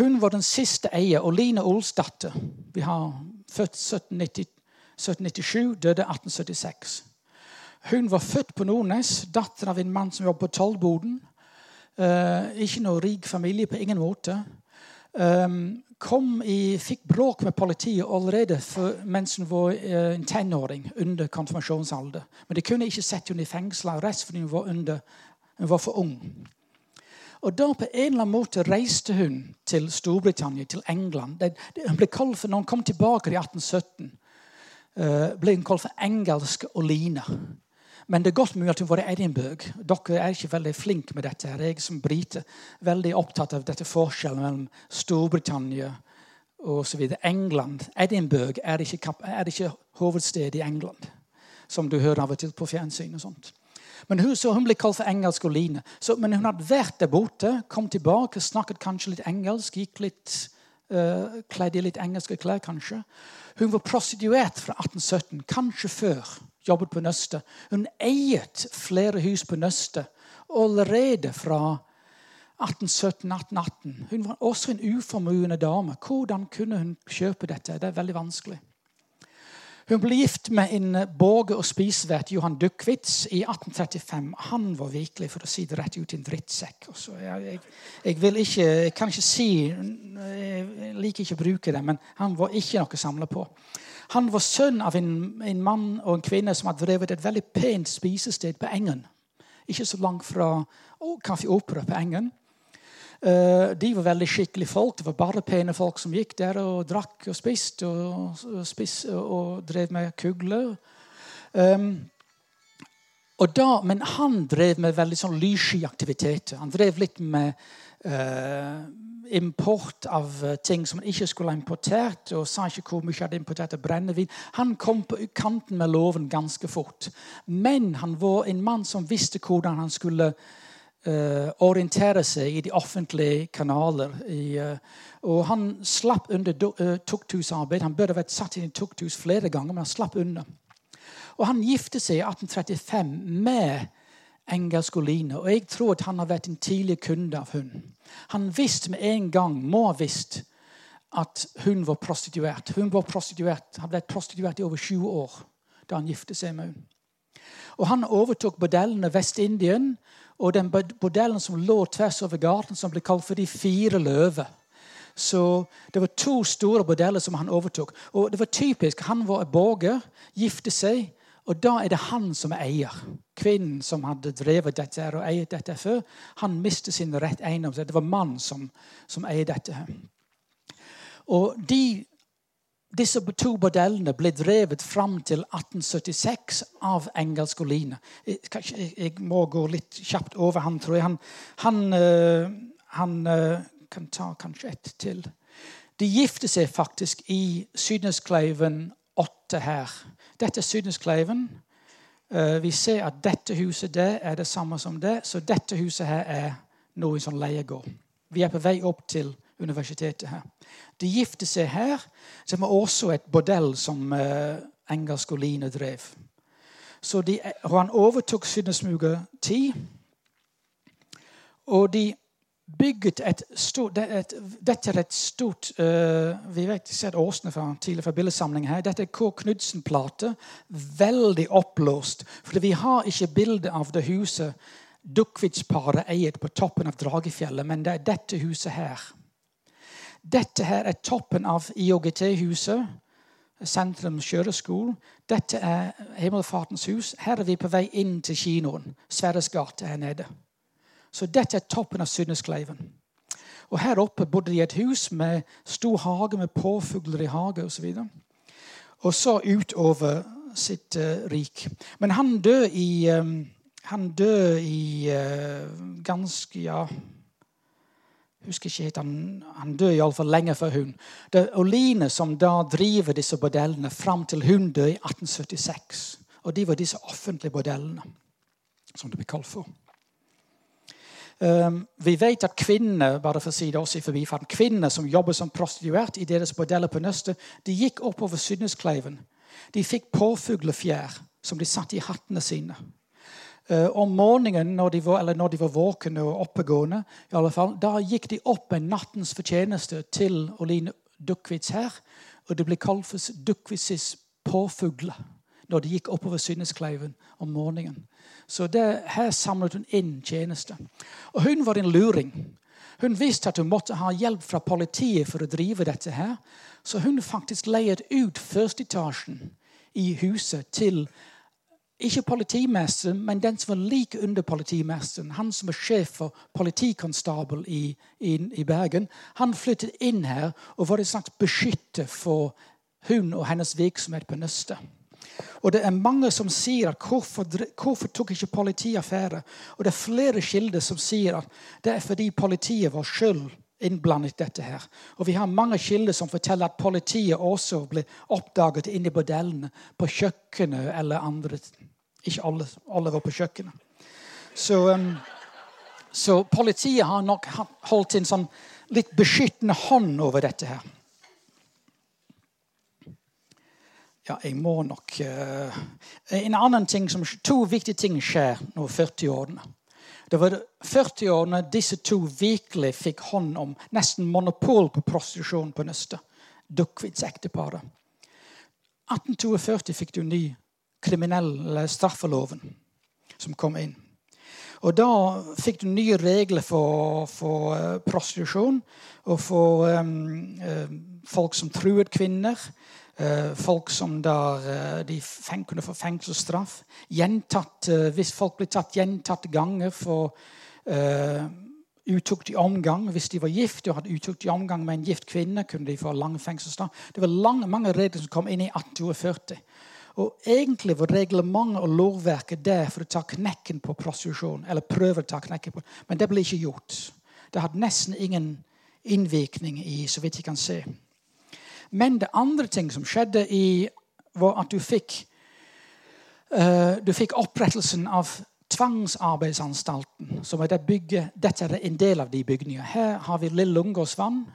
hun var den siste eier. Oline Olsdatter. Vi har født 1790, 1797, døde 1876. Hun var født på Nordnes, datter av en mann som jobbet på tollboden. Uh, ikke noe rik familie på ingen måte. Um, kom i, fikk bråk med politiet allerede for, mens hun var uh, en tenåring under konfirmasjonsalder. Men de kunne ikke sette henne i fengsel rest fordi hun var, under, hun var for ung. Og da på en eller annen måte reiste hun til Storbritannia, til England. Hun ble kalt for, når hun kom tilbake i 1817, uh, eh, ble hun kalt for engelsk Olina. Men det er godt mulig at hun var i Edinburgh. Dere er ikke veldig flinke med dette. Jeg som brite veldig opptatt av dette forskjellen mellom Storbritannia og så. England, Edinburgh er ikke, er ikke hovedstedet i England. som du hører av og til på fjernsyn. og sånt. Men hun, så hun ble kalt for engelsk Oline. Så, men hun hadde vært der borte, kom tilbake, snakket kanskje litt engelsk, gikk litt, uh, kledd i litt engelske klær, kanskje. Hun var prostituert fra 1817, kanskje før. Jobbet på Nøstet. Hun eiet flere hus på Nøstet allerede fra 1817-1818. Hun var også en uformuende dame. Hvordan kunne hun kjøpe dette? Det er veldig vanskelig. Hun ble gift med en borger- og spisevert, Johan Duckwitz, i 1835. Han var virkelig, for å si det rett ut, en drittsekk. Jeg, jeg, jeg, vil ikke, jeg kan ikke si Jeg liker ikke å bruke det, men han var ikke noe å samle på. Han var sønn av en, en mann og en kvinne som hadde drevet et veldig pent spisested på Engen. Ikke så langt fra Kaffe Opera på Engen. Uh, de var veldig skikkelige folk. Det var bare pene folk som gikk der og drakk og spiste og, og, og drev med kugler. Um, da, men han drev med veldig sånn lyssky aktiviteter. Han drev litt med uh, import av ting som han ikke skulle ha importert, og sa ikke hvor mye hadde importert brennevin. Han kom på kanten med loven ganske fort. Men han var en mann som visste hvordan han skulle orientere seg i de offentlige kanaler. I, uh, og han slapp under uh, tukthusarbeid. Han burde vært satt inn i tukthus flere ganger, men han slapp under. Og han giftet seg i 1835 med engelsk Oline. Og jeg tror at han har vært en tidlig kunde av hun. Han visste med en gang, må ha visst, at hun var prostituert. Hun var prostituert, hadde vært prostituert i over 20 år da han giftet seg med henne. Og Han overtok bordellene Vest-Indien og den bordellen som lå tvers over gaten, som ble kalt for De fire løver. Så Det var to store bordeller som han overtok. Og det var typisk. Han var borger, gifte seg, og da er det han som er eier. Kvinnen som hadde drevet dette og eiet dette før, han mistet sin rett eiendom. Det var mannen som, som eier dette. Og de disse to bordellene ble drevet fram til 1876 av engelsk Oline. Jeg, må gå litt kjapt over han, tror jeg. Han, han, eh, han eh, kan ta kanskje ett til. De gifter seg faktisk i Sydneskleiven 8 her. Dette er Sydneskleiven. Eh, vi ser at dette huset der er det samme som det, så dette huset her er nå en sånn leiegård. Vi er på vei opp til universitetet her. De gifter seg her, som er også et bordell som uh, engelsk Oline drev. Så de, Han overtok Sydnesmuga 10. Og de bygget et stort et, Dette er et stort uh, Vi vet ser åsene fra tidligere fra bildesamling her. Dette er K. Knudsen-plate. Veldig oppblåst. For vi har ikke bilde av det huset Duckwitzparet eiet på toppen av Dragefjellet, men det er dette huset her. Dette her er toppen av IOGT-huset. Sentrum kjøreskole. Dette er Himmelfartens hus. Her er vi på vei inn til kinoen. Sverres gate her nede. Så dette er toppen av Synneskleiven. Og Her oppe bodde de i et hus med stor hage med påfugler i hage osv. Og, og så utover sitt uh, rik. Men han døde i, um, han død i uh, ganske ja, husker ikke helt, Han, han døde iallfall lenge før hun. Det er Oline som da driver disse bordellene fram til hun døde i 1876. Og de var disse offentlige bordellene, som det blir kalt for. Um, vi vet at kvinner bare for å si det også i forbifarten, kvinner som jobber som prostituert i deres bordeller på Nøstet, de gikk oppover Sydneskleiven. De fikk påfuglefjær som de satte i hattene sine. Uh, om morgenen når de, var, når de var våkne og oppegående, i alle fall, da gikk de opp med nattens fortjeneste til Oline Duckvitz her. Og det ble kalt for Duckwitzes påfugler når de gikk oppover Synneskleiven om morgenen. Så det, her samlet hun inn tjeneste. Og hun var en luring. Hun visste at hun måtte ha hjelp fra politiet for å drive dette. her. Så hun faktisk leiet ut førsteetasjen i huset til ikke politimesteren, men den som var like under politimesteren. Han som er sjef for politikonstabel i, i, i, Bergen. Han flyttet inn her og var en slags beskytter for hun og hennes virksomhet på Nøstet. Og det er mange som sier at hvorfor, hvorfor tok ikke politiet affære? Og det er flere kilder som sier at det er fordi politiet var skyld innblandet dette her. Og vi har mange kilder som forteller at politiet også ble oppdaget inne i bordellene på kjøkkenet eller andre Ikke alle, alle var på kjøkkenet. Så, um, så politiet har nok holdt en sånn litt beskyttende hånd over dette her. Ja, jeg må nok uh, En annen ting som, To viktige ting skjer nå 40-årene. Det var 40-årene disse to virkelig fikk hånd om nesten monopol på prostitusjon på Nøstet. Duckwids-ekteparet. 1842 fikk du ny kriminell straffeloven som kom inn. Og da fikk du nye regler for, for uh, prostitusjon og for um, uh, folk som truet kvinner. Uh, folk som der de feng, kunne få fengselsstraff. Gjentatt, hvis folk ble tatt gjentatte ganger for utuktig omgang. Hvis de var gift og hadde utuktig omgang med en gift kvinne, kunne de få lang fengselsstraff. Det var lang, mange regler som kom inn i 1842. Og Egentlig var reglementet og lovverket der for å ta knekken på prostitusjon. eller prøve å ta knekken på, Men det ble ikke gjort. Det hadde nesten ingen innvirkning i, så vidt jeg kan se. Men det andre ting som skjedde, i, var at du fikk, uh, du fikk opprettelsen av Tvangsarbeidsanstalten. som er det bygget, Dette er en del av de bygningene. Her har vi Lille Lungåsvann,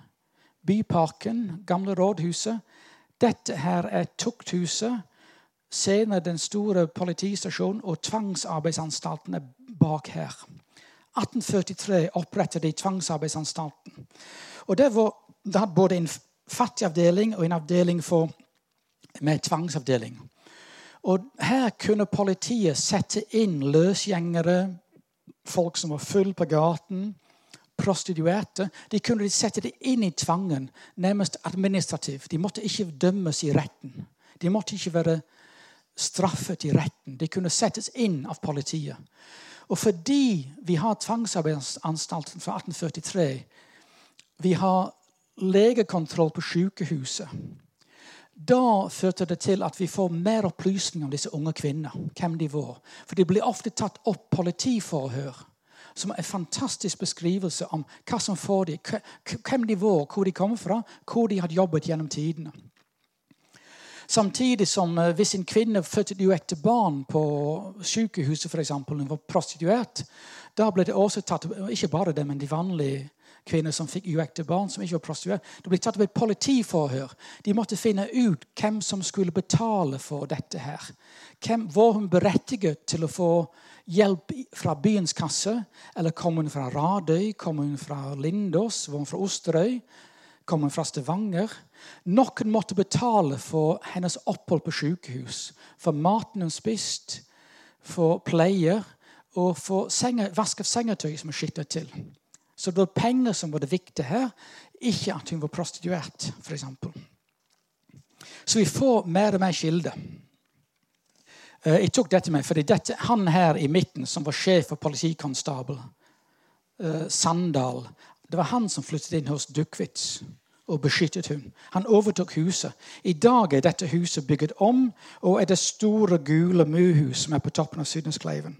Byparken, Gamle rådhuset. Dette her er tukthuset senere den store politistasjonen og tvangsarbeidsanstalten er bak her. 1843 opprettet de tvangsarbeidsanstalten. Og Det, var, hadde både en fattig avdeling og en avdeling for, med tvangsavdeling. Og Her kunne politiet sette inn løsgjengere, folk som var full på gaten, prostituerte. De kunne sette det inn i tvangen, nærmest administrativt. De måtte ikke dømmes i retten. De måtte ikke være straffet i retten. De kunne settes inn av politiet. Og fordi vi har tvangsarbeidsanstalten fra 1843, vi har legekontroll på sykehuset, da førte det til at vi får mer opplysning om disse unge kvinnene. hvem de var. For de blir ofte tatt opp politiforhør, som er en fantastisk beskrivelse om hva som får dem, hvem de var, hvor de kom fra, hvor de hadde jobbet gjennom tidene. Samtidig som eh, hvis en kvinne fødte uekte barn på sykehuset, f.eks., hun var prostituert, da ble det også tatt ikke bare det, men de vanlige kvinner som fikk uekte barn, som ikke var prostituert, det ble tatt opp et politiforhør. De måtte finne ut hvem som skulle betale for dette. her. Hvem, var hun berettiget til å få hjelp fra byens kasse? Eller kom hun fra Radøy? Kom hun fra Lindås? Var hun fra Osterøy? Kom hun fra Stavanger? Noen måtte betale for hennes opphold på sykehus, for maten hun spiste, for pleier og for senge, vask av sengetøy som hun skittet til. Så det var penger som var det viktige her, ikke at hun var prostituert, f.eks. Så vi får mer og mer kilder. Eh, jeg tok dette med, fordi dette, Han her i midten, som var sjef for politikonstabel, eh, Sandal, det var han som flyttet inn hos Duckwitz og beskyttet hun. Han overtok huset. I dag er dette huset bygget om og er det store, gule muhus som er på toppen av Sydneskleiven.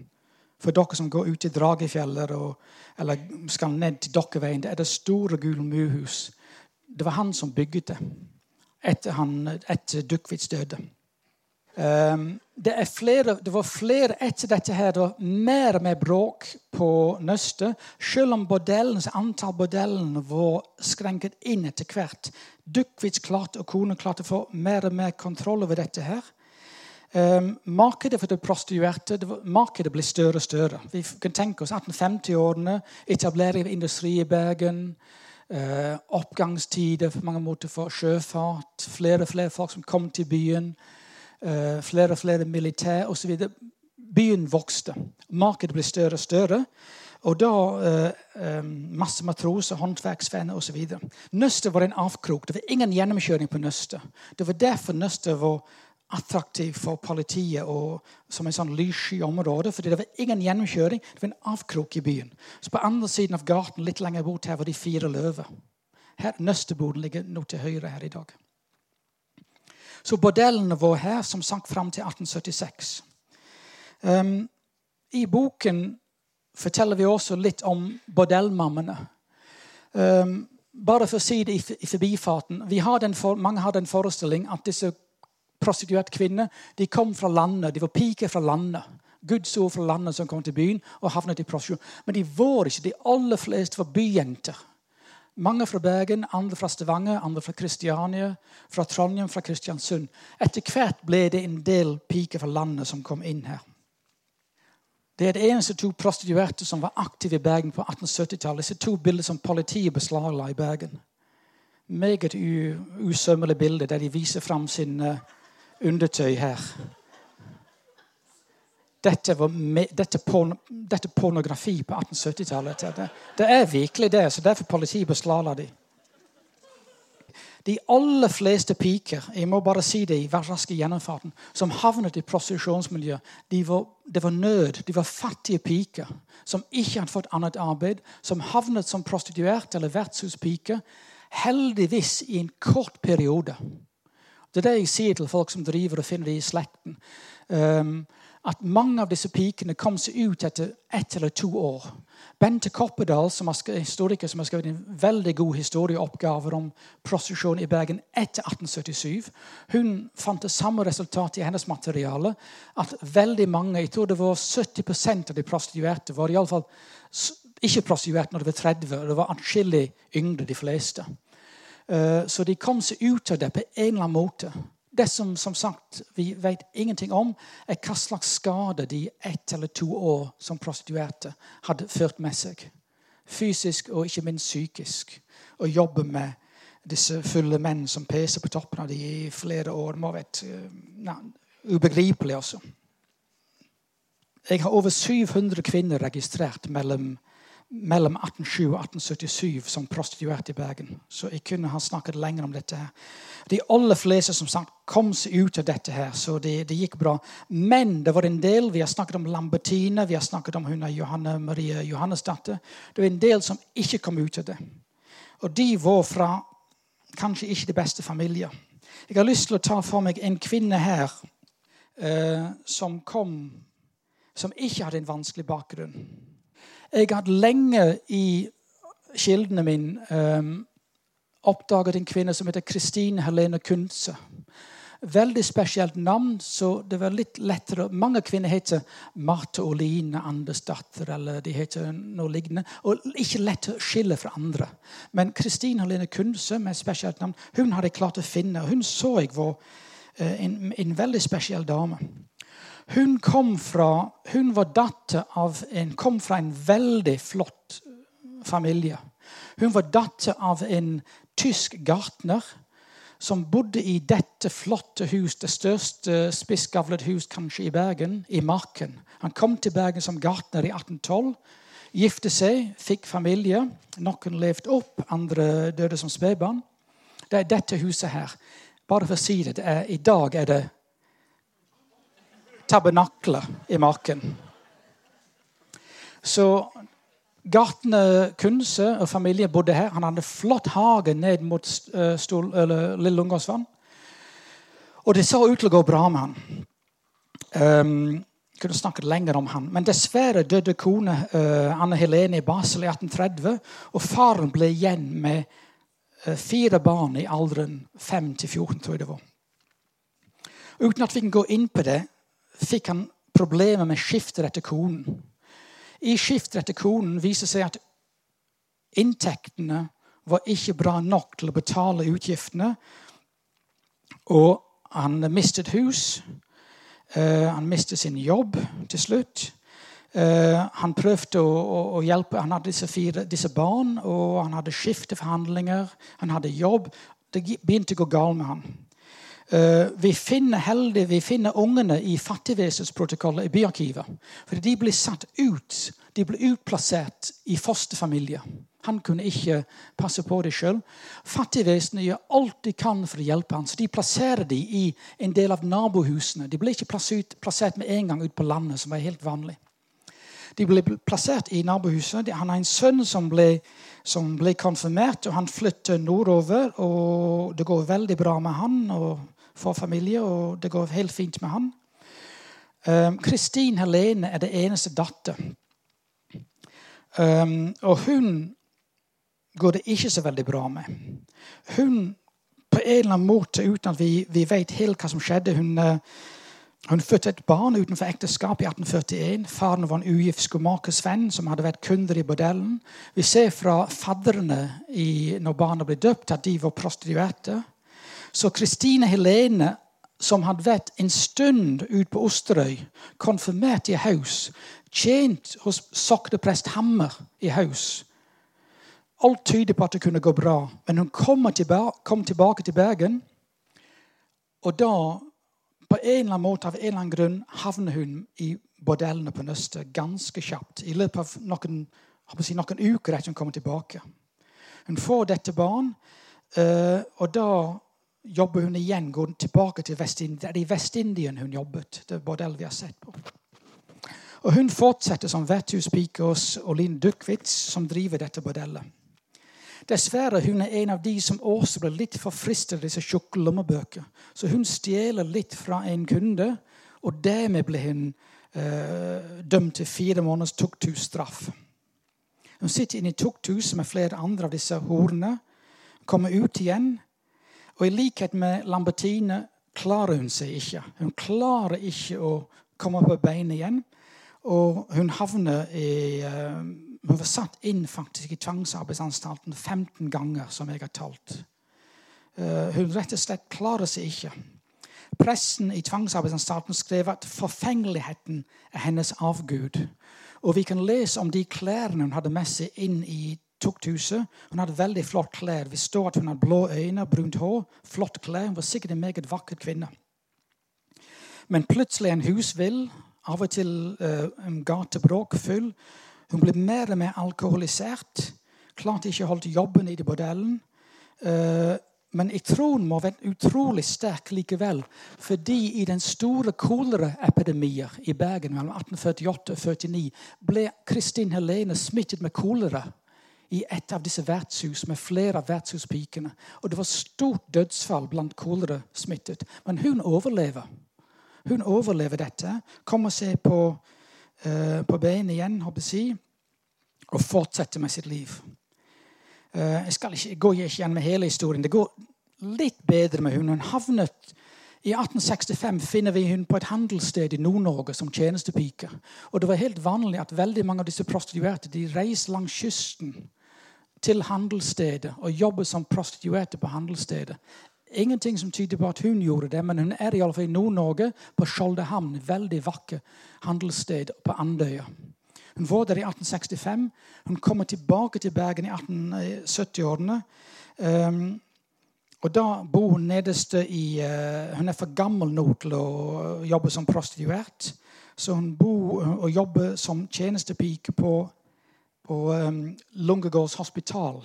For dere som går ut i Dragefjellet eller skal ned til Dokkeveien, det er det store, gule muhus. Det var han som bygget det etter, etter Duckvitz døde. Um, det, flere, det, var flere etter dette her. Det var mer mer bråk på Nøstet. Selv om bordellens, antall bordellene var skrenket inn etter hvert. Duckvitz klarte og kone klarte å få mer og mer kontroll over dette. her. Um, markedet for de prostituerte var, markedet ble større og større. Vi kan tenke oss 1850-årene, etablering av industri i Bergen. Uh, oppgangstider på mange måter for sjøfart. Flere og flere folk som kom til byen. Eh, flere og flere militær osv. Byen vokste. Markedet ble større og større. Og da eh, masse matroser, håndverksvenner osv. Nøstet var en avkrok. Det var ingen gjennomkjøring på Nøstet. Det var derfor Nøstet var attraktiv for politiet og som en sånn lyssky område. fordi det var ingen gjennomkjøring. Det var en avkrok i byen. Så På andre siden av gaten litt lenger bort her var de fire løver. Her, Nøsteboden ligger nå til høyre her i dag. Så bordellene var her, som sank fram til 1876. Um, I boken forteller vi også litt om bordellmammene. Um, bare for å si det i forbifarten har for, Mange har den forestilling at disse prostituerte kvinner de kom fra landet. De var piker fra landet. Guds ord fra landet som kom til byen og havnet i prostitusjon. Men de var ikke. De aller fleste var byjenter. Mange fra Bergen, andre fra Stavanger, andre fra Kristiania, fra Trondheim, fra Kristiansund. Etter hvert ble det en del piker fra landet som kom inn her. Det er det eneste to prostituerte som var aktive i Bergen på 1870-tallet. Disse to bilder som politiet beslagla i Bergen. Meget usømmelig bilde der de viser fram sin uh, undertøy her. Dette, var dette, porno, dette pornografi på 1870-tallet. Det, det, er virkelig det. så Derfor politiet beslagla de. De aller fleste piker jeg må bare si det i raske gjennomfarten, som havnet i prostitusjonsmiljø, de var, det var nød. De var fattige piker som ikke hadde fått annet arbeid, som havnet som prostituerte eller vertshuspiker, heldigvis i en kort periode. Det er det jeg sier til folk som driver og finner det i slekten. Um, at mange av disse pikene kom seg ut etter ett eller to år. Bente Koppedal, som er historiker som har skrevet en veldig god historieoppgave om prostitusjon i Bergen etter 1877, hun fant det samme resultatet i hennes materiale. At veldig mange, jeg tror det var 70% av de prostituerte, var iallfall ikke prostituerte når de var 30. Det var atskillig yngre, de fleste. Eh, så de kom seg ut av det på en eller annen måte. Det som, som sagt, vi vet ingenting om, er hva slags skade de ett eller to år som prostituerte hadde ført med seg. Fysisk og ikke minst psykisk. Å jobbe med disse fulle menn som peser på toppen av de i flere år. må være ja, ubegripelig, også. Jeg har over 700 kvinner registrert mellom mellom 1807 og 1877 som prostituert i Bergen. Så jeg kunne ha snakket lenger om dette. her. De aller fleste som sagt, kom seg ut av dette, her, så det, det, gikk bra. Men det var en del Vi har snakket om Lambertine, vi har snakket om hun er Johanne Marie Johannesdatter. Det var en del som ikke kom ut av det. Og de var fra kanskje ikke de beste familier. Jeg har lyst til å ta for meg en kvinne her uh, som kom Som ikke hadde en vanskelig bakgrunn. Jeg hadde lenge i kildene mine um, oppdaget en kvinne som heter Kristine Helene Kunze. Veldig spesielt navn, så det var litt lettere. Mange kvinner heter Marte Oline Andersdatter eller de heter noe lignende. Og ikke lett å skille fra andre. Men Kristine Helene Kunze med spesielt navn, hun hadde jeg klart å finne. Hun så jeg var uh, en, en veldig spesiell dame. Hun, fra, hun var datter av en, kom fra en veldig flott familie. Hun var datter av en tysk gartner som bodde i dette flotte hus, det største spissgavlet hus kanskje i Bergen, i Marken. Han kom til Bergen som gartner i 1812. Gifte seg, fikk familie. Noen levde opp, andre døde som spedbarn. Det er dette huset her. Bare for å si det, det er, I dag er det tabernaklet i marken. Så Gartner Kunse og familien bodde her. Han hadde flott hage ned mot Stol, eller, Lille Lungåsvann. Og det så ut til å gå bra med han. Um, kunne snakket lenger om han. Men dessverre døde kone uh, Anne Helene i Basel i 1830. Og faren ble igjen med uh, fire barn i alderen 5 til 14, tror jeg det var. Uten at vi kan gå inn på det, fikk han problemer med skifter etter konen. I skifter etter konen viser seg at inntektene var ikke bra nok til å betale utgiftene. Og han mistet hus. Uh, han mistet sin jobb til slutt. Uh, han prøvde å, å, hjelpe Han hadde disse, fire, disse barn, og han hadde skifteforhandlinger. Han hadde jobb. Det begynte å gå galt med han. Eh, vi finner heldig, vi finner ungene i fattigvesensprotokollet i byarkivet. For de blir satt ut. De blir utplassert i fosterfamilier. Han kunne ikke passe på det sjøl. Fattigvesenet gjør alt de kan for å hjelpe ham. Så de plasserer de i en del av nabohusene. De ble ikke plassert, med en gang ut på landet, som var helt vanlig. De ble plassert i nabohuset. Han har en sønn som ble, som ble konfirmert, og han flytter nordover. og Det går veldig bra med han. og for familie, og det går helt fint med han. Kristin Helene er det eneste datter. Um, og hun går det ikke så veldig bra med. Hun på en eller annen måte, uten at vi, vi vet helt hva som skjedde Hun, eh, hun fødte et barn utenfor ekteskap i 1841. Faren var en ugift skomakersvenn som hadde vært kunder i bordellen. Vi ser fra fadderne når barna ble døpt, at de var prostituerte. Så Kristine Helene, som hadde vært en stund ute på Osterøy, konfirmert i Haus, tjent hos sokneprest Hammer i Haus Alt tyder på at det kunne gå bra. Men hun kom tilbake til Bergen. Og da, på en eller annen måte, av en eller annen grunn, havner hun i bordellene på Nøstet ganske kjapt. I løpet av noen, si, noen uker etter hun kommer tilbake. Hun får dette barn, eh, og da jobber hun igjen, går tilbake til Vest-Indien. Det er i Vest-Indien hun jobbet. det er bordell vi har sett på. Og Hun fortsetter som vertshuspike hos Olin Duckwitz, som driver dette bordellet. Dessverre hun er en av de som også blir litt for fristet av disse tjukke lommebøker. Så hun stjeler litt fra en kunde, og dermed blir hun eh, dømt til fire måneders tukthusstraff. Hun sitter inne i tukthuset med flere andre av disse horene. Kommer ut igjen. Og i likhet med Lambertine klarer hun seg ikke. Hun klarer ikke å komme på beina igjen. Og hun havner i eh, hun var satt inn faktisk i tvangsarbeidsanstalten 15 ganger, som jeg har talt. Eh, hun rett og slett klarer seg ikke. Pressen i tvangsarbeidsanstalten skrev at forfengeligheten er hennes avgud. Og vi kan lese om de klærne hun hadde med seg inn i tukthuset. Hun hadde veldig flott klær. Vi står at hun hadde blå øyne, brunt hår, flott klær. Hun var sikkert en meget vakker kvinne. Men plutselig en husvill, av og til uh, en gatebråk full. Hun ble mer og mer alkoholisert. Klarte ikke å holde jobben i bordellen. Uh, men jeg tror må være utrolig sterk likevel. Fordi i den store koleraepidemien i Bergen mellom 1848 og 1849 ble Kristin Helene smittet med kolera i et av disse vertshus med flere av vertshuspikene. Og det var stort dødsfall blant kolerasmittet. Men hun overlever. Hun overlever dette. Kommer seg på uh, på beina igjen håper jeg, og fortsetter med sitt liv. Uh, jeg, skal ikke, går ikke igjen med hele historien. Det går litt bedre med hun. Hun havnet i 1865 finner vi hun på et handelssted i Nord-Norge som tjenestepike. Og det var helt vanlig at veldig mange av disse prostituerte de reiste langs kysten til handelsstedet og jobbet som prostituerte på handelsstedet. Ingenting som tyder på at hun gjorde det, men hun er i alle fall i Nord-Norge, på Skjoldehamn. Veldig vakker handelssted på Andøya. Hun var der i 1865. Hun kommer tilbake til Bergen i 1870-årene. Um, ehm, og da bor hun nederste i uh, Hun er for gammel nå til å jobbe som prostituert. Så hun bor og jobber som tjenestepike på, på um, Lungegårds hospital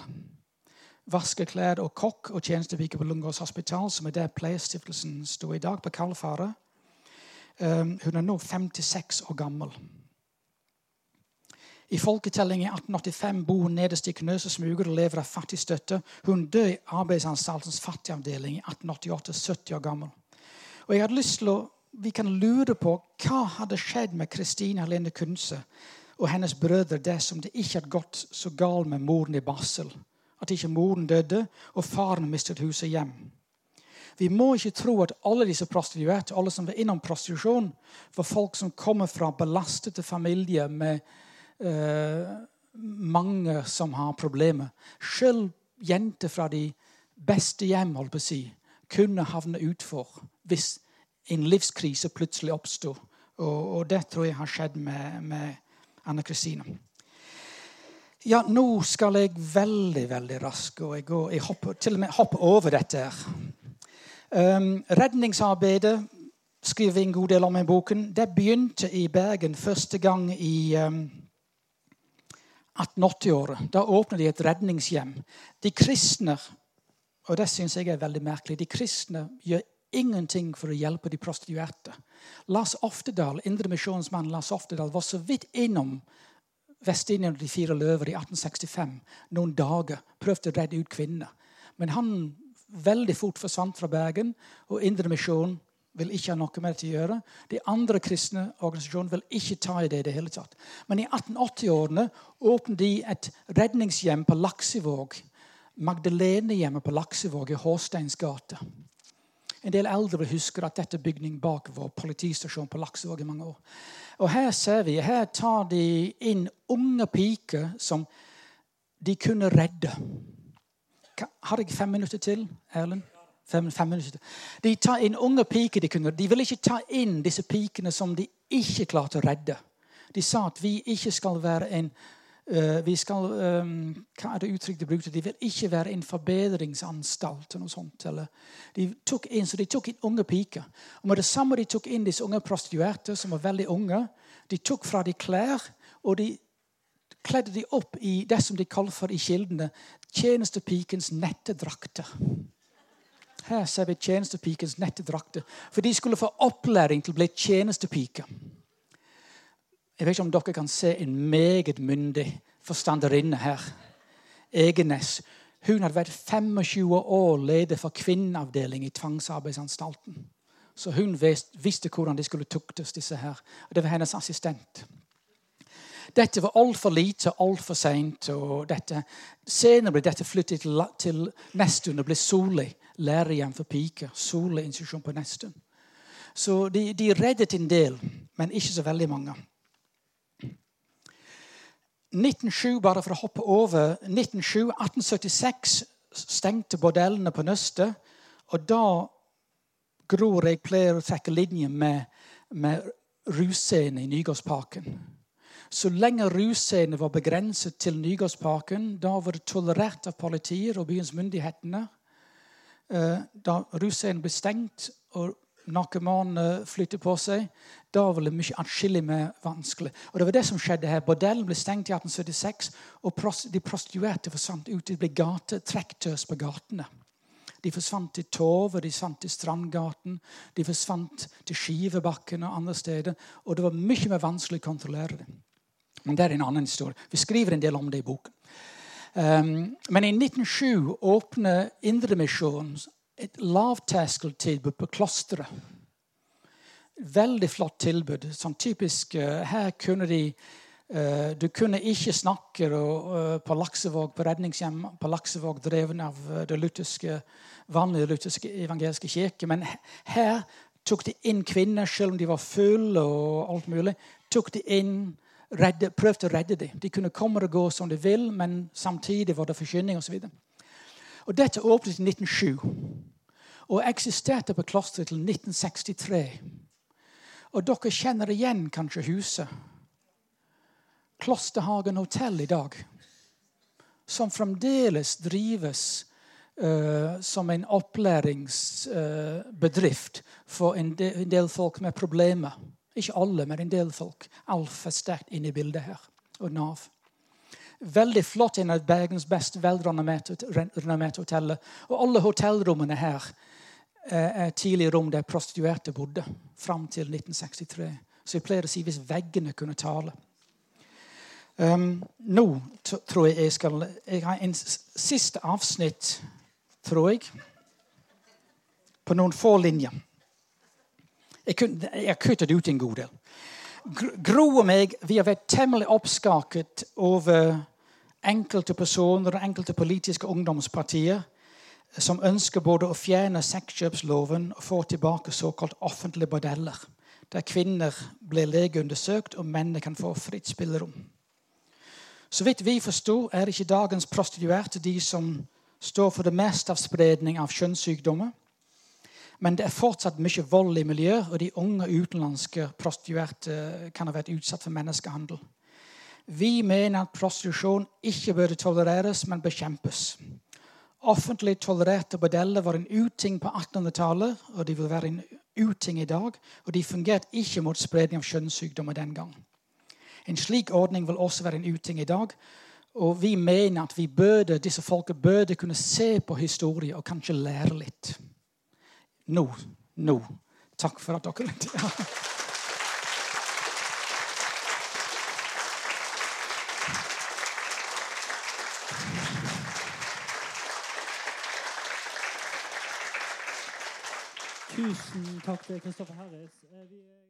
vaske klær og kokk og tjenestepike på Lungegårds hospital, som er der Pleiestiftelsen står i dag, på Kalfaret. Um, hun er nå 56 år gammel. I folketellingen i 1885 bor hun nederst i Knøse smuger og lever av fattigstøtte. Hun døde i Arbeidsanstaltens fattigavdeling i 1888, 70 år gammel. Og jeg hadde lyst til å, Vi kan lure på hva hadde skjedd med Kristine Helene Kunze og hennes brødre det som det ikke hadde gått så galt med moren i barsel at ikke moren døde og faren mistet huset hjem. Vi må ikke tro at alle disse prostituerte, alle som var innom prostitusjon, var folk som kommer fra belastede familier med uh, mange som har problemer. Selv jenter fra de beste hjem holdt på å si, kunne havne utfor hvis en livskrise plutselig oppsto. Og, og, det tror jeg har skjedd med, med Anne Kristine. Ja, nå skal jeg veldig, veldig raskt, og jeg, går, jeg hopper, til og med hopper over dette. her. Um, redningsarbeidet skriver vi en god del om i boken. Det begynte i Bergen første gang i um, 1880-året. Da åpnet de et redningshjem. De kristne og det synes jeg er veldig merkelig, de kristne gjør ingenting for å hjelpe de prostituerte. Lars Oftedal, indremisjonsmannen Lars Oftedal var så vidt innom Vestinien og de fire løver i 1865 noen dager. Prøvde å redde ut kvinner. Men han veldig fort forsvant fra Bergen, og Indremisjonen vil ikke ha noe med det å gjøre. De andre kristne organisasjonene vil ikke ta i det i det hele tatt. Men i 1880-årene åpnet de et redningshjem på Laksevåg. Magdalenehjemmet på Laksevåg i Håsteins gate. En del eldre husker at dette er bygning bak vår politistasjon på Laksevåg i mange år. Og Her ser vi, her tar de inn unge piker som de kunne redde. Har jeg fem minutter til, Erlend? Fem, fem minutter. De tar inn unge piker. De, kunne, de vil ikke ta inn disse pikene som de ikke klarte å redde. De sa at vi ikke skal være en vi skal, um, Hva er det uttrykket de brukte? De vil ikke være en forbedringsanstalt. noe sånt. Eller, de tok inn, så de tok inn unge piker. Og med det samme de tok inn disse unge prostituerte, som var veldig unge, de tok fra de klær, og de kledde de opp i det som de kaller for i kildene tjenestepikens nettedrakter. Her ser vi tjenestepikens nettedrakter. For de skulle få opplæring til å bli tjenestepiker. Jeg vet ikke om dere kan se en meget myndig forstanderinne her. Egenes. Hun hadde vært 25 år leder for kvinneavdeling i tvangsarbeidsanstalten. Så hun visste hvordan de skulle tuktes, disse her. Og det var hennes assistent. Dette var altfor lite, altfor seint. Senere ble dette flyttet til, Nestun og ble Soli lærerhjem for piker. Soli institusjon på Nestun. Så de, de, reddet en del, men ikke så veldig mange. 1907, bare for å hoppe over 1907, 1876 stengte bordellene på Nøstet. Og da gror jeg pleier å trekke linjer med, med russcenen i Nygårdsparken. Så lenge russcenen var begrenset til Nygårdsparken, da var det tolerert av politiet og byens myndighetene. Eh, da russcenen ble stengt og narkomane flyttet på seg, da var det mye atskillig mer vanskelig. Og Det var det som skjedde her. Bordellen ble stengt i 1876, og de prostituerte forsvant ut. De ble gatetrekktøs på gatene. De forsvant til Tove, de forsvant til Strandgaten, de forsvant til Skivebakken og andre steder. Og det var mye mer vanskelig å kontrollere det. Men det er en annen historie. Vi skriver en del om det i boken. Um, men i 1907 åpner Indremisjonen et lavterskeltilbud på klosteret. Veldig flott tilbud. Sånn typisk uh, Her kunne de uh, Du kunne ikke snakke uh, på Laksevåg, på redningshjem på Laksevåg, dreven av det lutherske, vanlige lutherske evangeliske kirke. Men her tok de inn kvinner, selv om de var fulle og alt mulig. tok de inn redde, prøvde å redde dem. De kunne komme og gå som de vil, men samtidig var det forkynning osv. Dette åpnet i 1907 og eksisterte på klosteret til 1963. Og dere kjenner igjen kanskje huset. Klosterhagen hotell i dag. Som fremdeles drives uh, som en opplæringsbedrift uh, for en del, en del folk med problemer. Ikke alle, men en del folk. Altfor sterkt inne i bildet her. Og Nav. Veldig flott. En av Bergens best velrenommerte hoteller. Og alle hotellrommene her eh, er tidligere rom der prostituerte bodde. Fram til 1963. Så jeg pleier å si hvis veggene kunne tale. Um, nå tror jeg jeg skal Jeg har en siste avsnitt, tror jeg, på noen få linjer. Jeg, kunne, jeg kuttet ut en god del. Gro og meg vi har vært temmelig oppskaket over enkelte personer og enkelte politiske ungdomspartier som ønsker både å fjerne sexkjøpsloven og få tilbake såkalt offentlige bordeller, der kvinner blir legeundersøkt og mennene kan få fritt spillerom. Så vidt vi forstår, er ikke dagens prostituerte de som står for det meste av spredning av kjønnssykdommer. Men det er fortsatt mye vold i miljøet, og de unge utenlandske prostituerte kan ha vært utsatt for menneskehandel. Vi mener at prostitusjon ikke bør tolereres, men bekjempes. Offentlig tolererte bordeller var en uting på 1800-tallet, og de vil være en uting i dag. Og de fungerte ikke mot spredning av kjønnssykdommer den gang. En slik ordning vil også være en uting i dag. Og vi mener at vi burde, disse folka burde kunne se på historie og kanskje lære litt. Nå. Nå. Takk for at dere *laughs* Tusen takk Kristoffer Harris. Eh,